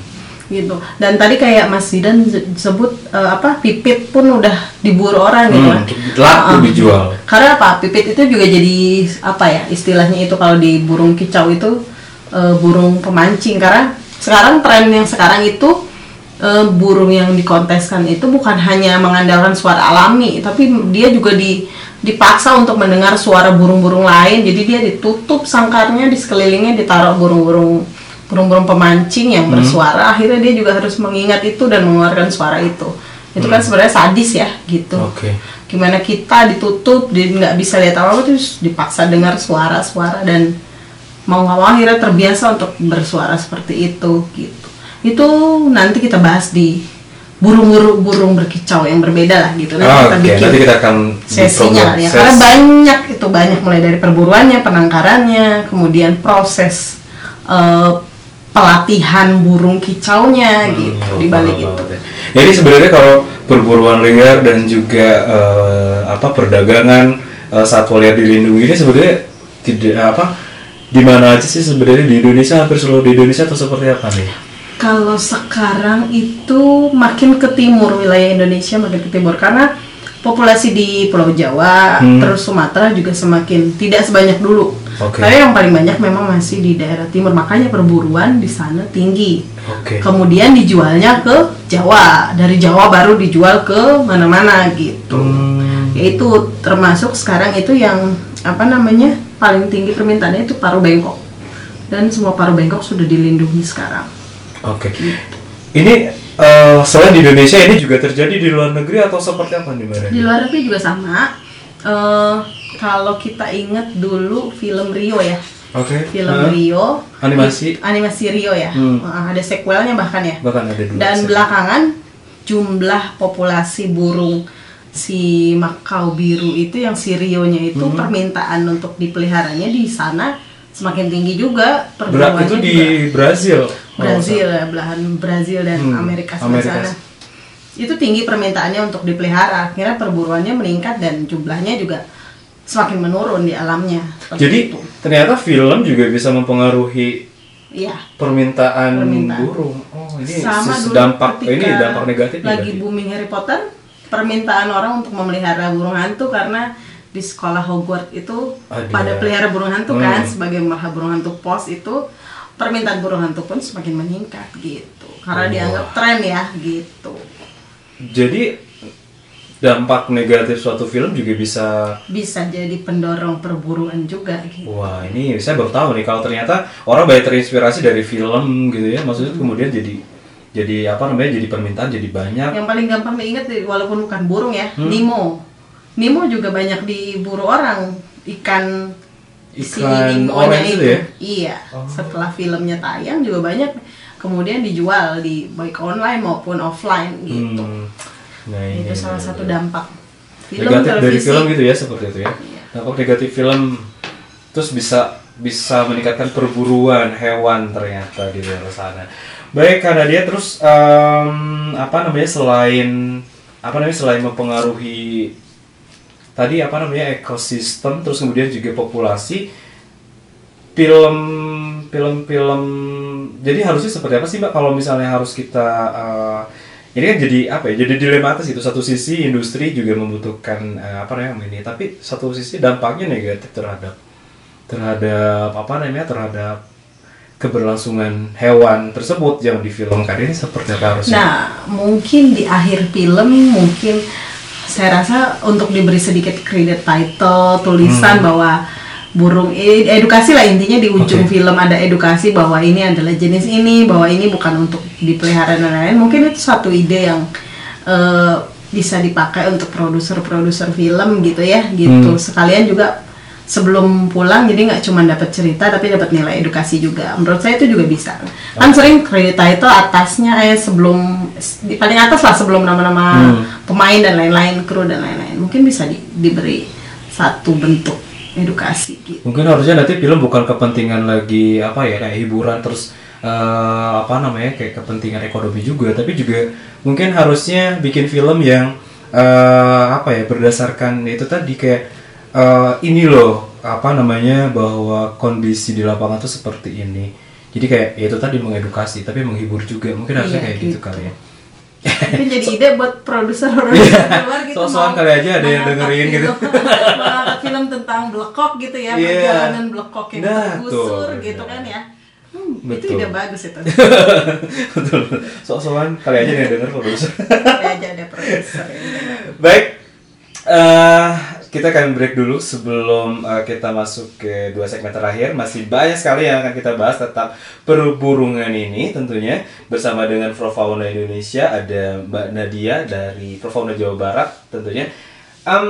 Gitu. Dan tadi kayak Mas Zidan se- sebut eh, apa pipit pun udah diburu orang gitu Hmm, kan. laku dijual. karena apa? Pipit itu juga jadi apa ya istilahnya itu kalau di burung kicau itu eh, burung pemancing. Karena sekarang tren yang sekarang itu eh, burung yang dikonteskan itu bukan hanya mengandalkan suara alami tapi dia juga di dipaksa untuk mendengar suara burung-burung lain. Jadi dia ditutup sangkarnya di sekelilingnya ditaruh burung-burung burung-burung pemancing yang bersuara akhirnya dia juga harus mengingat itu dan mengeluarkan suara itu. Itu kan sebenarnya sadis ya gitu. Oke. gimana kita ditutup dia nggak bisa lihat apa apa terus dipaksa dengar suara-suara dan mau nggak mau akhirnya terbiasa untuk bersuara seperti itu gitu. Itu nanti kita bahas di burung-burung burung berkicau yang berbeda lah gitu. Nanti Ah, kita Oke, bikin nanti kita akan sesinya ya ses- karena banyak itu banyak mulai dari perburuannya penangkarannya kemudian proses eh, pelatihan burung kicaunya gitu di balik itu. Jadi sebenarnya kalau perburuan liar dan juga eh, apa perdagangan eh, satwa liar dilindungi ini sebenarnya tidak apa di mana aja sih sebenarnya di Indonesia hampir seluruh di Indonesia atau seperti apa nih? Kalau sekarang itu makin ke timur wilayah Indonesia makin ke timur karena populasi di Pulau Jawa Hmm. terus Sumatera juga semakin tidak sebanyak dulu. Oke. Tapi yang paling banyak memang masih di daerah timur makanya perburuan di sana tinggi. Oke. Kemudian dijualnya ke Jawa, dari Jawa baru dijual ke mana-mana gitu. Hmm. Yaitu termasuk sekarang itu yang apa namanya paling tinggi permintaannya itu paru bengkok dan semua paru bengkok sudah dilindungi sekarang. Oke. Ini eh, selain di Indonesia ini juga terjadi di luar negeri atau seperti apa nih Mbak? Di luar negeri juga sama. Eh, kalau kita ingat dulu film Rio ya, Oke. film Hah? Rio, Animasi? animasi Rio ya, Hmm. Eh, ada sequelnya bahkan ya. Bahkan ada dua. Dan belakangan jumlah populasi burung si Makau biru itu yang si Rio-nya itu Hmm. permintaan untuk dipeliharanya di sana semakin tinggi juga Berat perburuannya itu di juga. Brazil. Brazil ya belahan Brazil dan Hmm, Amerika Amerika. sana itu tinggi permintaannya untuk dipelihara akhirnya perburuannya meningkat dan jumlahnya juga semakin menurun di alamnya Jadi itu. ternyata film juga bisa mempengaruhi iya permintaan, Permintaan. burung. Oh, ini sama dulu dampak ini dampak negatif ya lagi berarti? booming Harry Potter permintaan orang untuk memelihara burung hantu karena di sekolah Hogwarts itu Ada. pada pelihara burung hantu Hmm. kan sebagai melihara burung hantu pos itu permintaan burung hantu pun semakin meningkat gitu karena Oh. dianggap tren ya gitu Jadi dampak negatif suatu film juga bisa bisa jadi pendorong perburuan juga gitu. Wah ini saya baru tahu nih kalau ternyata orang banyak terinspirasi dari film gitu ya maksudnya kemudian jadi jadi apa namanya jadi permintaan jadi banyak Yang paling gampang diingat walaupun bukan burung ya, Hmm. Nemo. Nemo juga banyak diburu orang ikan si Ikan Nemo-nya orange itu ya? Iya. Oh. Setelah filmnya tayang juga banyak kemudian dijual di baik online maupun offline gitu. Hmm. Nah, ini Itu salah benar-benar. satu dampak film negatif dari televisi. film gitu ya seperti itu ya Iya. dampak negatif film terus bisa bisa meningkatkan perburuan hewan ternyata di luar sana baik karena dia terus em, apa namanya selain apa namanya selain mempengaruhi tadi apa namanya ekosistem terus kemudian juga populasi film film-film jadi harusnya seperti apa sih mbak kalau misalnya harus kita eh, ini kan jadi apa ya jadi dilematis itu satu sisi industri juga membutuhkan eh, apa namanya ini. Tapi satu sisi dampaknya negatif terhadap terhadap apa namanya terhadap keberlangsungan hewan tersebut yang difilmkan. Ini seperti apa harusnya? Nah, mungkin di akhir film mungkin saya rasa untuk diberi sedikit kredit title, tulisan Hmm. bahwa burung edukasi lah intinya di ujung Oke. film ada edukasi bahwa ini adalah jenis ini, bahwa ini bukan untuk dipelihara dan lain-lain. Mungkin itu satu ide yang eh, bisa dipakai untuk produser-produser film gitu ya, gitu. Hmm. Sekalian juga sebelum pulang jadi nggak cuma dapat cerita tapi dapat nilai edukasi juga menurut saya itu juga bisa kan sering credit title atasnya eh sebelum di paling atas lah sebelum nama-nama Hmm. pemain dan lain-lain kru dan lain-lain mungkin bisa di- diberi satu bentuk edukasi gitu. Mungkin harusnya nanti film bukan kepentingan lagi apa ya kayak hiburan terus eh, apa namanya kayak kepentingan ekonomi juga tapi juga mungkin harusnya bikin film yang eh, apa ya berdasarkan itu tadi kayak eh, ini loh apa namanya bahwa kondisi di lapangan tuh seperti ini. Jadi kayak ya itu tadi mengedukasi tapi menghibur juga. Mungkin harusnya Iya, kayak gitu gitu. kali ya mungkin jadi ide buat produser produser di luar gitu So-soan mau kali aja ada yang dengerin gitu. film- mengangkat film tentang blekok gitu ya Iya. perjalanan blekok yang Nah, tergusur tuh, gitu kan ya hmm, itu Betul. ide bagus itu betul so-soan kali aja ada yang denger produser ya aja ada produser. Baik, eh, kita akan break dulu sebelum eh, kita masuk ke dua segmen terakhir. Masih banyak sekali yang akan kita bahas tentang perburungan ini tentunya bersama dengan Profauna Indonesia ada Mbak Nadia dari Profauna Jawa Barat tentunya. Em,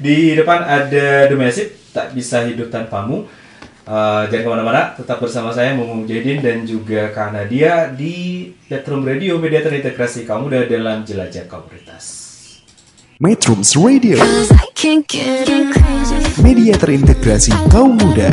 di depan ada Massive, tak bisa hidup tanpamu. Eh, jangan ke mana-mana, tetap bersama saya Mumung Jedin dan juga Kak Nadia di Metrum Radio, media terintegrasi kamu dalam jelajah komunitas. Metrums Radio, media terintegrasi kaum muda.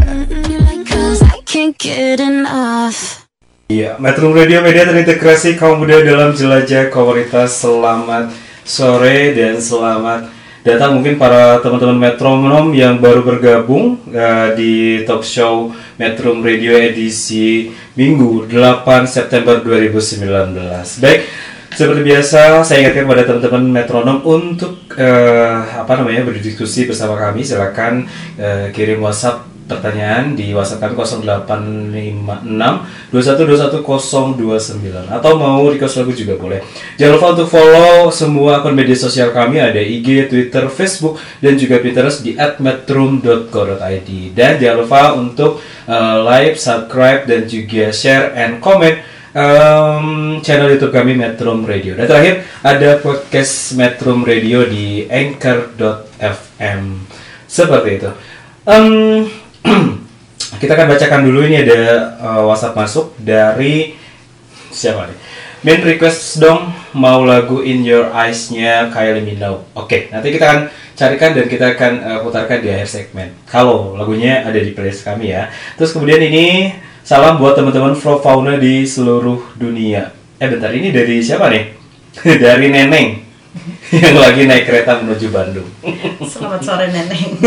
Iya, Metro Radio Media terintegrasi kaum muda dalam jelajah komunitas. Selamat sore dan selamat datang mungkin para teman-teman metronom yang baru bergabung eh, di talk show Metro Radio edisi Minggu 8 September 2019. Baik, seperti biasa saya ingatkan kepada teman-teman metronom untuk eh, apa namanya berdiskusi bersama kami. Silakan eh, kirim WhatsApp pertanyaan di WhatsApp kami 0856 2121029 atau mau request lagu juga boleh. Jangan lupa untuk follow semua akun media sosial kami ada IG, Twitter, Facebook dan juga Pinterest di @metrum.co.id dan jangan lupa untuk uh, like, subscribe dan juga share and comment um, channel YouTube kami Metrum Radio. Dan terakhir ada podcast Metrum Radio di anchor.fm. Seperti itu. Em, kita akan bacakan dulu ini ada uh, WhatsApp masuk dari siapa nih? Main request dong mau lagu In Your Eyes-nya Kylie Minogue. Oke, nanti kita akan carikan dan kita akan uh, putarkan di akhir segmen. Kalau lagunya ada di playlist kami ya. Terus kemudian ini salam buat teman-teman Fauna di seluruh dunia. Eh bentar, ini dari siapa nih? dari Neneng yang lagi naik kereta menuju Bandung. Selamat sore Neneng.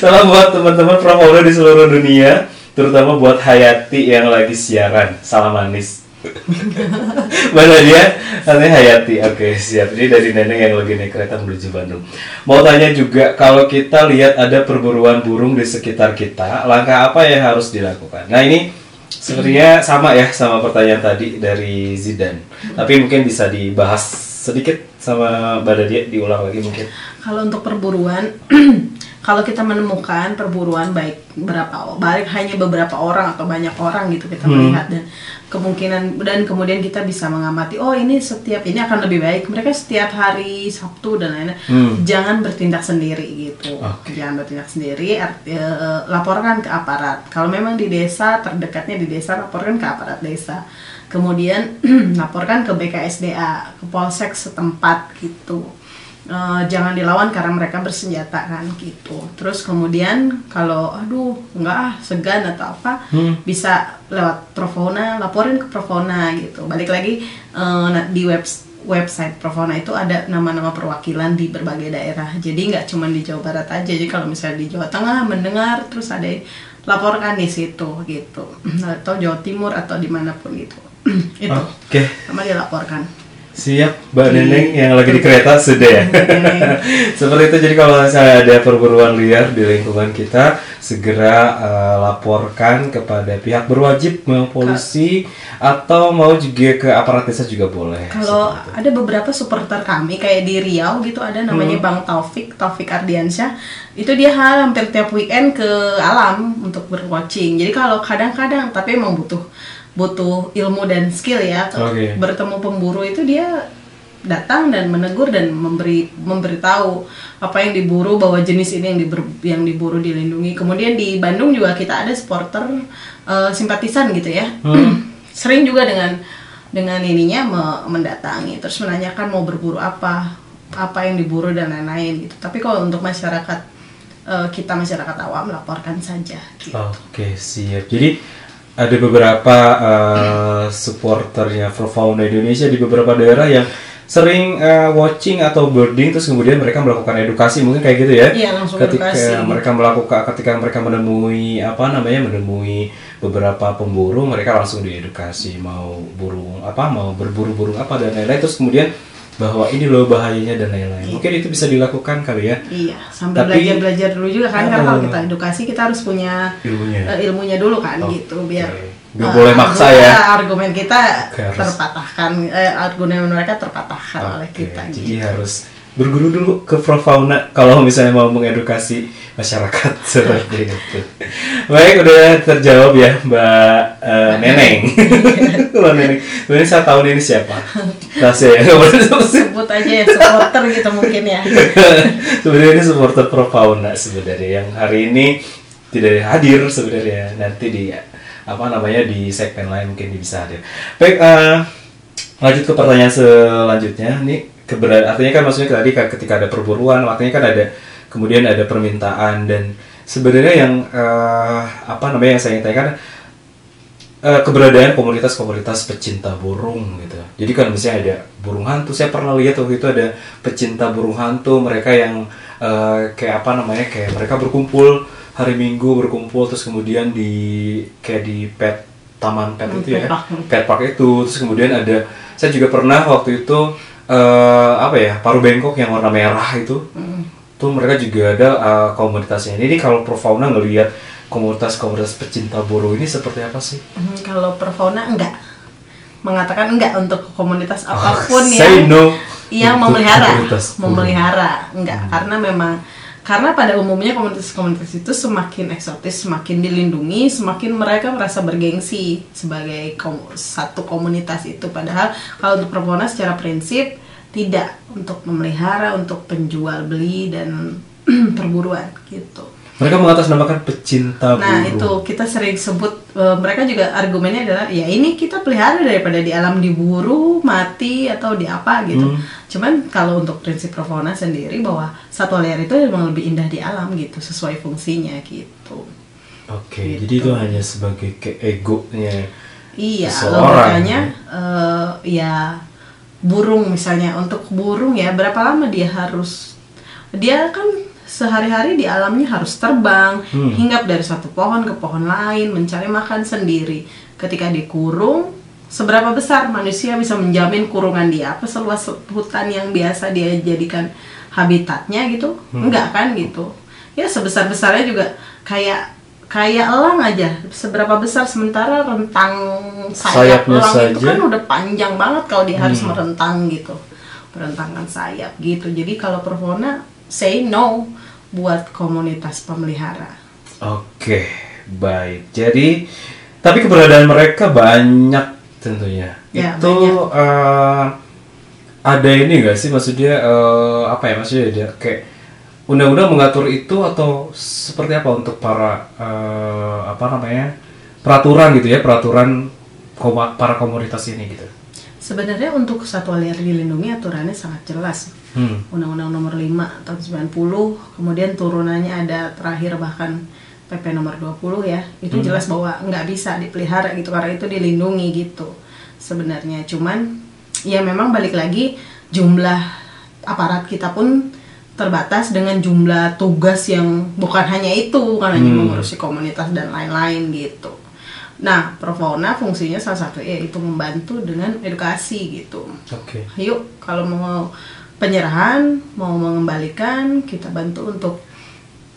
Salam buat teman-teman Pramono di seluruh dunia, terutama buat Hayati yang lagi siaran. Salam manis. Mana dia? Namanya Hayati. Oke, siap. Ini dari nenek yang lagi naik kereta menuju Bandung. Mau tanya juga, kalau kita lihat ada perburuan burung di sekitar kita, langkah apa yang harus dilakukan? Nah, ini sepertinya sama ya sama pertanyaan tadi dari Zidan. Tapi mungkin bisa dibahas sedikit sama Mbak Nadia, diulang lagi mungkin. Kalau untuk perburuan, kalau kita menemukan perburuan baik berapa baik hanya beberapa orang atau banyak orang gitu kita melihat dan kemungkinan dan kemudian kita bisa mengamati oh ini setiap ini akan lebih baik. Mereka setiap hari Sabtu dan lain-lain. Hmm. jangan bertindak sendiri gitu. Oke. jangan bertindak sendiri art- eh, laporkan ke aparat. Kalau memang di desa terdekatnya di desa laporkan ke aparat desa. Kemudian laporkan ke BKSDA ke polsek setempat gitu Eh, jangan dilawan karena mereka bersenjata kan gitu. Terus kemudian kalau aduh nggak ah segan atau apa bisa lewat Profona laporin ke Profona gitu. Balik lagi eh, na- di web website Profona itu ada nama-nama perwakilan di berbagai daerah. Jadi nggak cuma di Jawa Barat aja. Jadi kalau misalnya di Jawa Tengah mendengar terus ada laporkan di situ gitu. Atau Jawa Timur atau di mana pun gitu. itu Oke. sama dilaporkan. Siap, Mbak Neneng yang lagi di kereta sudah ya. Seperti itu. Jadi kalau misalnya ada perburuan liar di lingkungan kita, segera eh, laporkan kepada pihak berwajib, mau polisi atau mau juga ke aparat desa juga boleh. Kalau ada beberapa supporter kami kayak di Riau gitu ada namanya Hmm. Bang Taufik, Taufik Ardiansyah. Itu dia hampir tiap weekend ke alam untuk berwatching. Jadi kalau kadang-kadang tapi emang butuh butuh ilmu dan skill ya. Oke. Bertemu pemburu itu dia datang dan menegur dan memberi memberitahu apa yang diburu bahwa jenis ini yang diber- yang diburu dilindungi. Kemudian di Bandung juga kita ada supporter eh, simpatisan gitu ya. Sering juga dengan dengan ininya me- mendatangi terus menanyakan mau berburu apa, apa yang diburu dan lain-lain gitu. Tapi kalau untuk masyarakat eh, kita masyarakat awam laporkan saja gitu. Oke, siap. Jadi ada beberapa eh, supporternya Pro Fauna Indonesia di beberapa daerah yang sering eh, watching atau birding terus kemudian mereka melakukan edukasi mungkin kayak gitu ya. Iya, langsung ketika edukasi. mereka melakukan ketika mereka menemui apa namanya menemui beberapa pemburu mereka langsung diedukasi mau burung apa mau berburu burung apa dan lain-lain terus kemudian bahwa ini loh bahayanya dan lain-lain. Mungkin itu bisa dilakukan kali ya Iya, sambil belajar-belajar dulu juga kan, karena Ah. kalau kita edukasi kita harus punya ilmunya. eh, ilmunya dulu kan Oke. gitu biar Nggak eh, boleh maksa ya. Argumen kita harus- terpatahkan, eh, argumen mereka terpatahkan oleh Oke, kita. jadi gitu. harus berguru dulu ke Prof Fauna kalau misalnya mau mengedukasi masyarakat seperti itu. Baik, udah terjawab ya Mbak eh, Neneng. Mbak Neneng. Sebenarnya saya tahu ini siapa. Rahasia ya. Sebut aja ya supporter gitu mungkin ya. sebenarnya ini supporter Prof Fauna sebenarnya yang hari ini tidak hadir sebenarnya nanti di apa namanya di segmen lain mungkin bisa hadir. Baik, eh, lanjut ke pertanyaan selanjutnya. Ini keberadaan artinya kan maksudnya tadi kan ketika ada perburuan, artinya kan ada kemudian ada permintaan dan sebenarnya yang eh, apa namanya yang saya ingin tanyakan eh, keberadaan komunitas-komunitas pecinta burung gitu. Jadi kan misalnya ada burung hantu, saya pernah lihat waktu itu ada pecinta burung hantu, mereka yang eh, kayak apa namanya, kayak mereka berkumpul hari Minggu berkumpul terus kemudian di kayak di pet taman pet Hmm, itu ya, park. pet park itu, terus kemudian ada saya juga pernah waktu itu eh, apa ya paru bengkok yang warna merah itu, tuh mereka juga ada eh, komunitasnya. Ini kalau Profauna ngelihat komunitas-komunitas pecinta burung ini seperti apa sih? Hmm, kalau perfauna enggak. Mengatakan enggak untuk komunitas apa pun Oh, Say yang no yang memelihara. komunitas memelihara enggak. Karena memang karena pada umumnya komunitas-komunitas itu semakin eksotis semakin dilindungi semakin mereka merasa bergengsi sebagai kom- satu komunitas itu padahal kalau untuk perfauna secara prinsip tidak untuk memelihara untuk penjual beli dan perburuan gitu Mereka mengatasnamakan pecinta Nah burung. itu kita sering sebut eh, mereka juga argumennya adalah ya ini kita pelihara daripada di alam diburu mati atau di apa gitu. Hmm. Cuman kalau untuk prinsip Profauna sendiri bahwa satwa liar itu memang lebih indah di alam gitu sesuai fungsinya gitu. Oke, Gitu. jadi itu hanya sebagai ke egonya. Iya, logikanya eh, ya burung misalnya untuk burung ya berapa lama dia harus dia kan sehari-hari di alamnya harus terbang, Hmm. hinggap dari satu pohon ke pohon lain, mencari makan sendiri. Ketika dikurung, seberapa besar manusia bisa menjamin kurungan dia? Apa seluas hutan yang biasa dia jadikan habitatnya gitu? Hmm. Enggak kan gitu. Ya sebesar-besarnya juga kayak kayak elang aja. Seberapa besar sementara rentang sayap Sayapnya elang itu saja. kan udah panjang banget kalau dia harus Hmm. merentang gitu. Merentangkan sayap gitu. Jadi kalau Perforona say no buat komunitas pemelihara. Oke, baik. Jadi, tapi keberadaan mereka banyak tentunya. Ya, itu banyak. eh, ada ini nggak sih maksudnya eh, apa ya maksudnya dia kayak undang-undang mengatur itu atau seperti apa untuk para eh, apa namanya peraturan gitu ya peraturan koma- para komunitas ini gitu. Sebenarnya untuk satwa liar dilindungi aturannya sangat jelas. Hmm. Undang-Undang Nomor 5 tahun 90, kemudian turunannya ada terakhir bahkan PP Nomor 20 ya. Itu jelas bahwa nggak bisa dipelihara gitu karena itu dilindungi gitu. Sebenarnya cuman ya memang balik lagi jumlah aparat kita pun terbatas dengan jumlah tugas yang bukan hanya itu, hanya Hmm. mengurusi komunitas dan lain-lain gitu. Nah, Profauna fungsinya salah satu yaitu membantu dengan edukasi gitu. Oke. Yuk, kalau mau penyerahan, mau mengembalikan, kita bantu untuk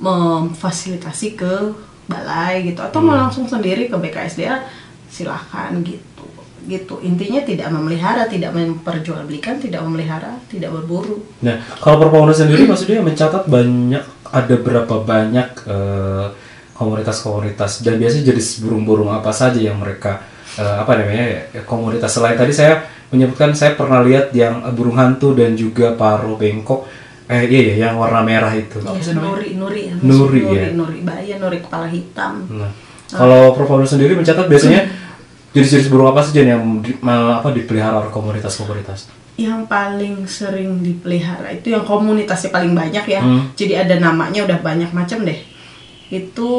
memfasilitasi ke balai gitu atau mau langsung sendiri ke BKSDA silahkan gitu. Gitu. Intinya tidak memelihara tidak memperjualbelikan tidak memelihara tidak berburu. Nah, kalau Perpawona sendiri maksudnya mencatat banyak ada berapa banyak eh, komunitas-komunitas dan biasanya jenis burung-burung apa saja yang mereka eh, apa namanya ya, komunitas. Selain tadi saya menyebutkan saya pernah lihat yang burung hantu dan juga paro bengkok eh iya ya yang warna merah itu Ya, sih nuri nuri ya, Nuri, nuri ya. nuri bahaya nuri kepala hitam Nah, kalau Perpawona sendiri mencatat biasanya jenis-jenis burung apa saja yang di, apa dipelihara oleh komunitas-komunitas? yang paling sering dipelihara itu yang komunitasnya paling banyak ya Hmm. jadi ada namanya udah banyak macam deh itu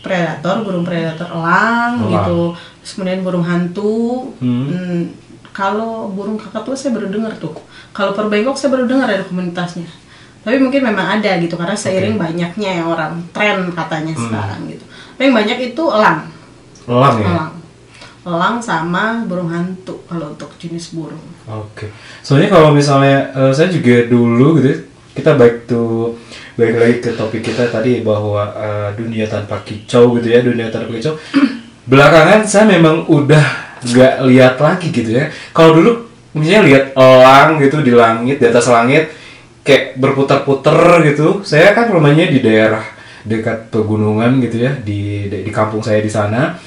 predator burung predator elang, Elang. gitu terus kemudian burung hantu Hmm. Hmm, kalau burung kakatua saya baru dengar tuh kalau perbengkok saya baru dengar ada komunitasnya tapi mungkin memang ada gitu karena seiring banyaknya yang orang tren katanya Hmm. sekarang gitu tapi yang banyak itu elang Elang ya. elang elang sama burung hantu kalau untuk jenis burung Oke. Soalnya kalau misalnya eh, saya juga dulu gitu kita baik tuh balik lagi ke topik kita tadi bahwa eh, dunia tanpa kicau gitu ya dunia tanpa kicau. Belakangan saya memang udah nggak lihat lagi gitu ya. Kalau dulu misalnya lihat elang gitu di langit di atas langit kayak berputar-putar gitu. Saya kan rumahnya di daerah dekat pegunungan gitu ya di di kampung saya di sana.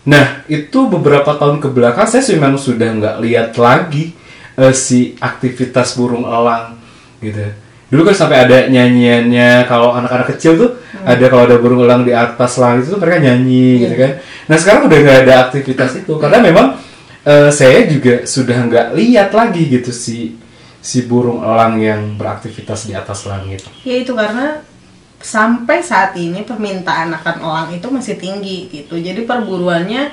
Nah, itu beberapa tahun ke belakang saya sih memang sudah nggak lihat lagi eh, si aktivitas burung elang gitu. Dulu kan sampai ada nyanyiannya kalau anak-anak kecil tuh ada kalau ada burung elang di atas langit itu mereka nyanyi gitu kan. Nah sekarang udah nggak ada aktivitas itu karena memang eh, saya juga sudah nggak lihat lagi gitu si si burung elang yang beraktivitas di atas langit. Ya itu karena sampai saat ini permintaan akan elang itu masih tinggi gitu. Jadi perburuannya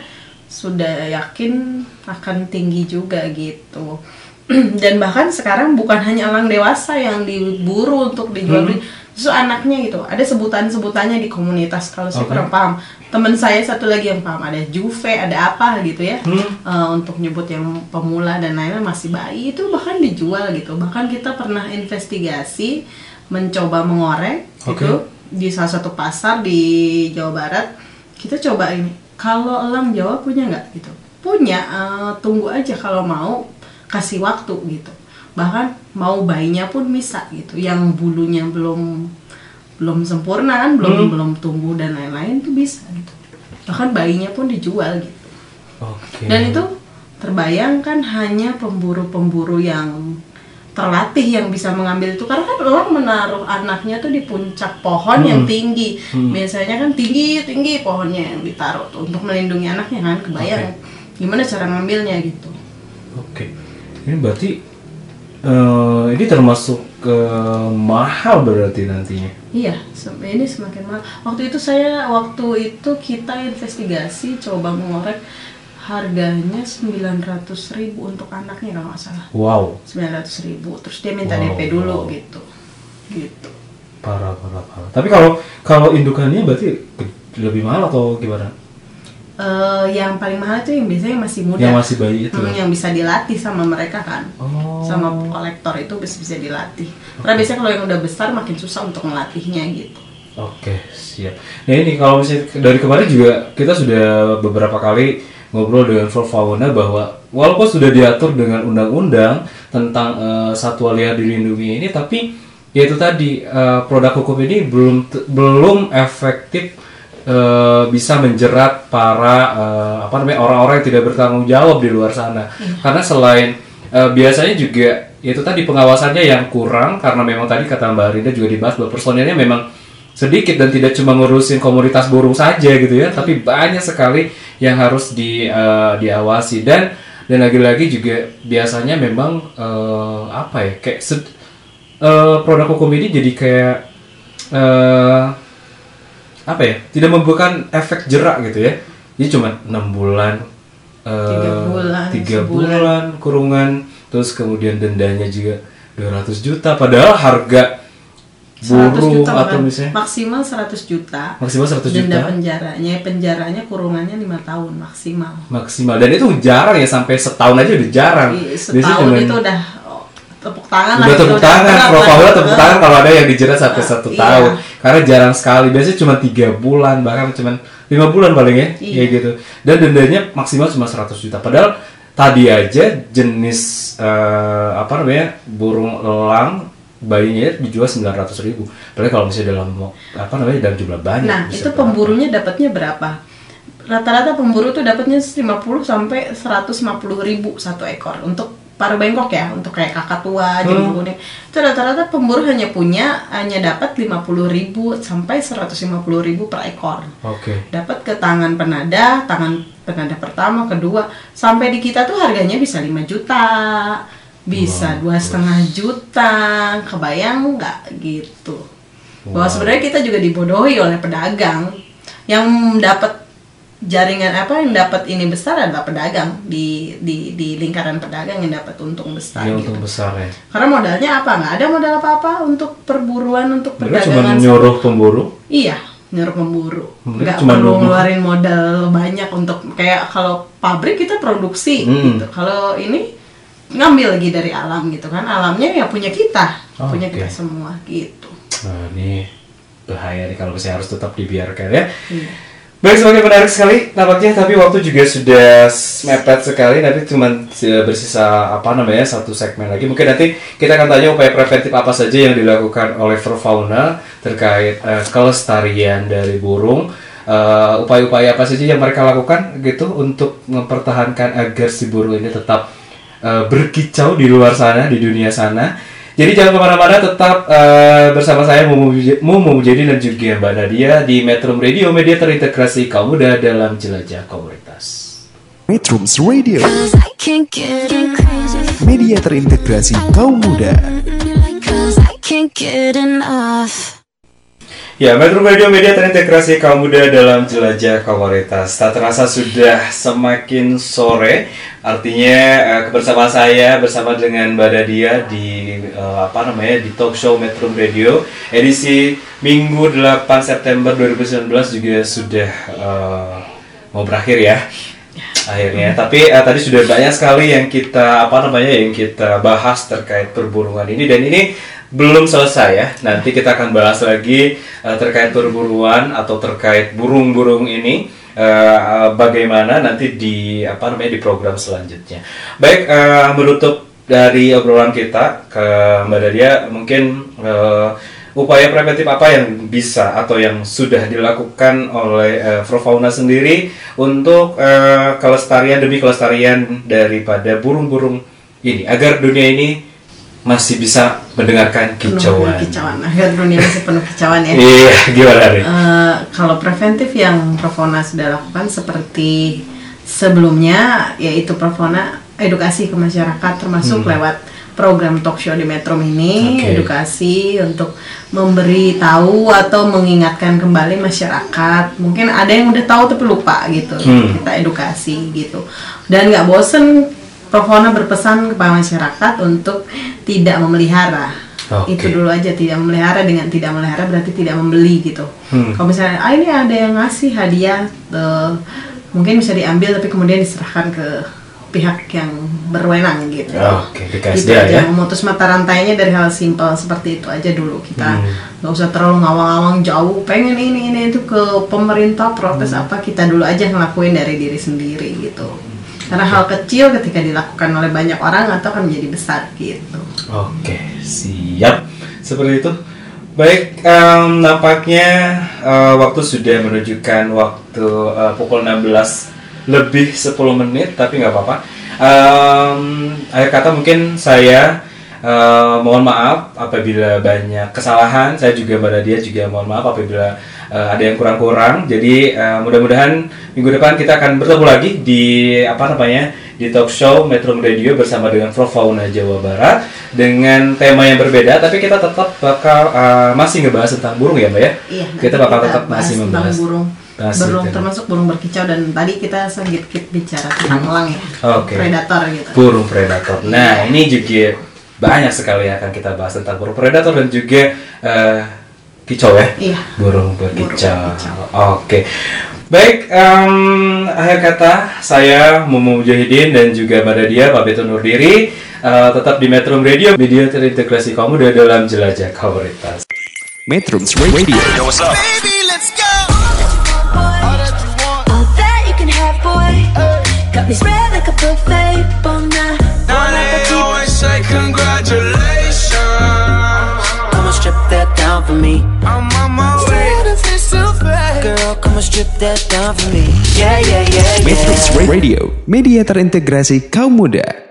sudah yakin akan tinggi juga gitu dan bahkan sekarang bukan hanya elang dewasa yang diburu untuk dijual beli justru anaknya gitu. Ada sebutan-sebutannya di komunitas kalau saya Oke. kurang paham. Teman saya satu lagi yang paham ada juve ada apa gitu ya. Eh, untuk nyebut yang pemula dan lain-lain masih bayi itu bahkan dijual gitu. Bahkan kita pernah investigasi mencoba mengorek Oke. gitu di salah satu pasar di Jawa Barat. Kita coba ini kalau elang Jawa punya nggak? Gitu. Punya eh, tunggu aja kalau mau kasih waktu gitu bahkan mau bayinya pun bisa gitu. Yang bulunya belum belum sempurna kan belum belum tumbuh dan lain-lain tuh bisa gitu. Bahkan bayinya pun dijual gitu. Oke. dan itu terbayangkan hanya pemburu-pemburu yang terlatih yang bisa mengambil itu. Karena kan orang menaruh anaknya tuh di puncak pohon yang tinggi. Biasanya kan tinggi tinggi pohonnya yang ditaruh tuh untuk melindungi anaknya kan kebayang gimana cara ngambilnya gitu. Oke. Ini berarti eh, ini termasuk eh, mahal berarti nantinya. Iya, ini semakin mahal. Waktu itu saya, waktu itu kita investigasi, coba mengorek harganya 900.000 ribu untuk anaknya kalau nggak salah. Wow. 900.000 ribu, terus dia minta Wow, DP dulu wow. gitu. Gitu. Parah, parah, parah. Tapi kalau kalau indukannya berarti lebih mahal atau gimana? Eh, yang paling mahal itu yang biasanya masih muda. Yang masih bayi itu? Hmm, yang bisa dilatih sama mereka kan. Oh. Sama kolektor itu bisa bisa dilatih. Karena biasanya kalau yang udah besar makin susah untuk melatihnya gitu. Oke, siap. Nah ini kalau misalnya dari kemarin juga kita sudah beberapa kali ngobrol dengan Flor Fauna bahwa walaupun sudah diatur dengan undang-undang tentang eh, satwa liar dilindungi ini, tapi ya itu tadi eh, produk hukum ini belum belum efektif eh, bisa menjerat para eh, apa namanya orang-orang yang tidak bertanggung jawab di luar sana. Karena selain eh, biasanya juga itu tadi pengawasannya yang kurang karena memang tadi kata Mbak Rinda juga dibahas bahwa personilnya memang sedikit dan tidak cuma ngurusin komunitas burung saja gitu ya, tapi banyak sekali yang harus di eh, diawasi dan dan lagi-lagi juga biasanya memang eh, apa ya kayak sed- eh, produk hukum ini jadi kayak eh apa ya tidak memberikan efek jerak gitu ya jadi cuma enam bulan eh, Tiga bulan, tiga bulan kurungan terus kemudian dendanya juga 200 juta padahal harga 100 burung juta atau bahkan. misalnya maksimal 100 juta. maksimal 100 Denda juta penjaranya, penjaranya kurungannya lima tahun maksimal. maksimal dan itu jarang ya sampai setahun aja udah jarang Iya, Biasanya setahun cuman- itu udah oh, tepuk tangan lah udah itu, tepuk tangan, Pro lah. Paula tepuk tangan kalau ada yang dijerat sampai satu Iya. tahun. Karena jarang sekali, biasanya cuma tiga bulan, bahkan cuma lima bulan paling ya, Iya. kayak gitu. Dan dendanya maksimal cuma 100 juta. Padahal tadi aja jenis eh, apa namanya burung elang bayinya dijual 900 ribu. Padahal kalau misalnya dalam apa namanya dalam jumlah banyak. Nah, bisa itu pemburunya dapatnya berapa? Rata-rata pemburu tuh dapatnya 50 sampai 150 ribu satu ekor untuk paruh bengkok ya, untuk kayak kakak tua, Hmm. jambu kuning. Itu rata-rata pemburu hanya punya hanya dapat 50 ribu sampai 150 ribu per ekor. Oke. Dapat ke tangan penada, tangan penada pertama, kedua, sampai di kita tuh harganya bisa 5 juta, bisa dua setengah juta, kebayang nggak gitu? Bahwa Wow. sebenarnya kita juga dibodohi oleh pedagang yang dapat jaringan apa yang dapat ini besar adalah pedagang di di di lingkaran pedagang yang dapat untung besar Ini gitu. untung besar ya. Karena modalnya apa? Nggak ada modal apa-apa untuk perburuan untuk Mereka cuma perdagangan. nyuruh pemburu. Iya, nyuruh pemburu. Mereka Nggak cuma perlu ngeluarin modal banyak untuk kayak kalau pabrik kita produksi Hmm. gitu. Kalau ini ngambil lagi dari alam gitu kan. Alamnya ya punya kita, Oh, punya oke. kita semua gitu. Nah, ini bahaya nih kalau misalnya harus tetap dibiarkan ya. Iya. Baik, semakin menarik sekali tampaknya, tapi waktu juga sudah mepet sekali. Nanti cuma bersisa apa namanya satu segmen lagi. Mungkin nanti kita akan tanya upaya preventif apa saja yang dilakukan oleh Fauna terkait eh, kelestarian dari burung. Eh, upaya-upaya apa saja yang mereka lakukan gitu untuk mempertahankan agar si burung ini tetap eh, berkicau di luar sana, di dunia sana. Jadi jangan ke mana-mana, tetap eh, bersama saya Mumu Mujadi dan juga Mbak Nadia di Metro Radio, media terintegrasi kaum muda dalam jelajah komunitas. Metrums Radio, Cause I can't get crazy. media terintegrasi kaum muda. Cause I can't get enough. Ya, Metro Radio Media terintegrasi kaum muda dalam jelajah komunitas. Tak terasa sudah semakin sore, artinya eh, kebersamaan saya bersama dengan Mbak Dadia di eh, apa namanya di talk show Metro Radio edisi Minggu 8 September 2019 juga sudah eh, mau berakhir ya akhirnya. Tapi eh, tadi sudah banyak sekali yang kita apa namanya yang kita bahas terkait perburungan ini dan ini belum selesai ya. Nanti kita akan bahas lagi eh, terkait perburuan atau terkait burung-burung ini eh, bagaimana nanti di apa namanya di program selanjutnya. Baik, eh, menutup dari obrolan kita ke Mbak Dadia mungkin eh, upaya preventif apa yang bisa atau yang sudah dilakukan oleh eh, Profauna sendiri untuk eh, kelestarian demi kelestarian daripada burung-burung ini agar dunia ini masih bisa mendengarkan kicauan. kicauan agar dunia masih penuh kicauan ya Iya, gimana nih? Eh, kalau preventif yang Profona sudah lakukan seperti sebelumnya yaitu Profona edukasi ke masyarakat termasuk lewat program talk show di Metro Mini Oke. edukasi untuk memberi tahu atau mengingatkan kembali masyarakat mungkin ada yang udah tahu tapi lupa gitu Hmm. kita edukasi gitu dan nggak bosen Profona berpesan kepada masyarakat untuk tidak memelihara Oke. itu dulu aja tidak memelihara dengan tidak memelihara berarti tidak membeli gitu. Hmm. Kalau misalnya ah ini ada yang ngasih hadiah eh, mungkin bisa diambil tapi kemudian diserahkan ke pihak yang berwenang gitu. Oke, dikasih Gitu dia aja ya. memutus mata rantainya dari hal simpel seperti itu aja dulu kita Hmm. nggak usah terlalu ngawang-ngawang jauh pengen ini ini itu ke pemerintah protes Hmm. apa kita dulu aja ngelakuin dari diri sendiri gitu. Karena hal kecil ketika dilakukan oleh banyak orang atau akan menjadi besar gitu. Oke, siap. Seperti itu. Baik, em, nampaknya eh, waktu sudah menunjukkan waktu eh, pukul 16 lebih 10 menit, tapi nggak apa-apa. Em, akhir kata mungkin saya eh, mohon maaf apabila banyak kesalahan. Saya juga Mbak Nadia juga mohon maaf apabila eh, ada yang kurang-kurang. Jadi eh, mudah-mudahan minggu depan kita akan bertemu lagi di apa namanya di talk show Metro Radio bersama dengan Prof Fauna Jawa Barat dengan tema yang berbeda. Tapi kita tetap bakal eh, masih ngebahas tentang burung ya, Mbak ya. Iya, Kita bakal tetap bahas masih membahas burung. Masih burung termasuk burung berkicau dan tadi kita sedikit bicara tentang elang ya. Oke. Predator gitu. burung predator. Nah, ini juga banyak sekali yang akan kita bahas tentang burung predator dan juga eh, kicau ya. Iya. Burung berkicau. Burung berkicau. Oke. Baik, em, akhir kata saya Mumu Mujahidin dan juga Mbak Dadia pamit undur diri. Eh, tetap di Metro Radio, media terintegrasi kamu dalam jelajah komunitas. Metro Radio. Baby, let's go. All that you can have, boy. Got me spread like a buffet, bon for me. I'm on my way. Girl, come and strip that down for me. Yeah, yeah, yeah, Metro yeah. Radio. Media terintegrasi kaum muda.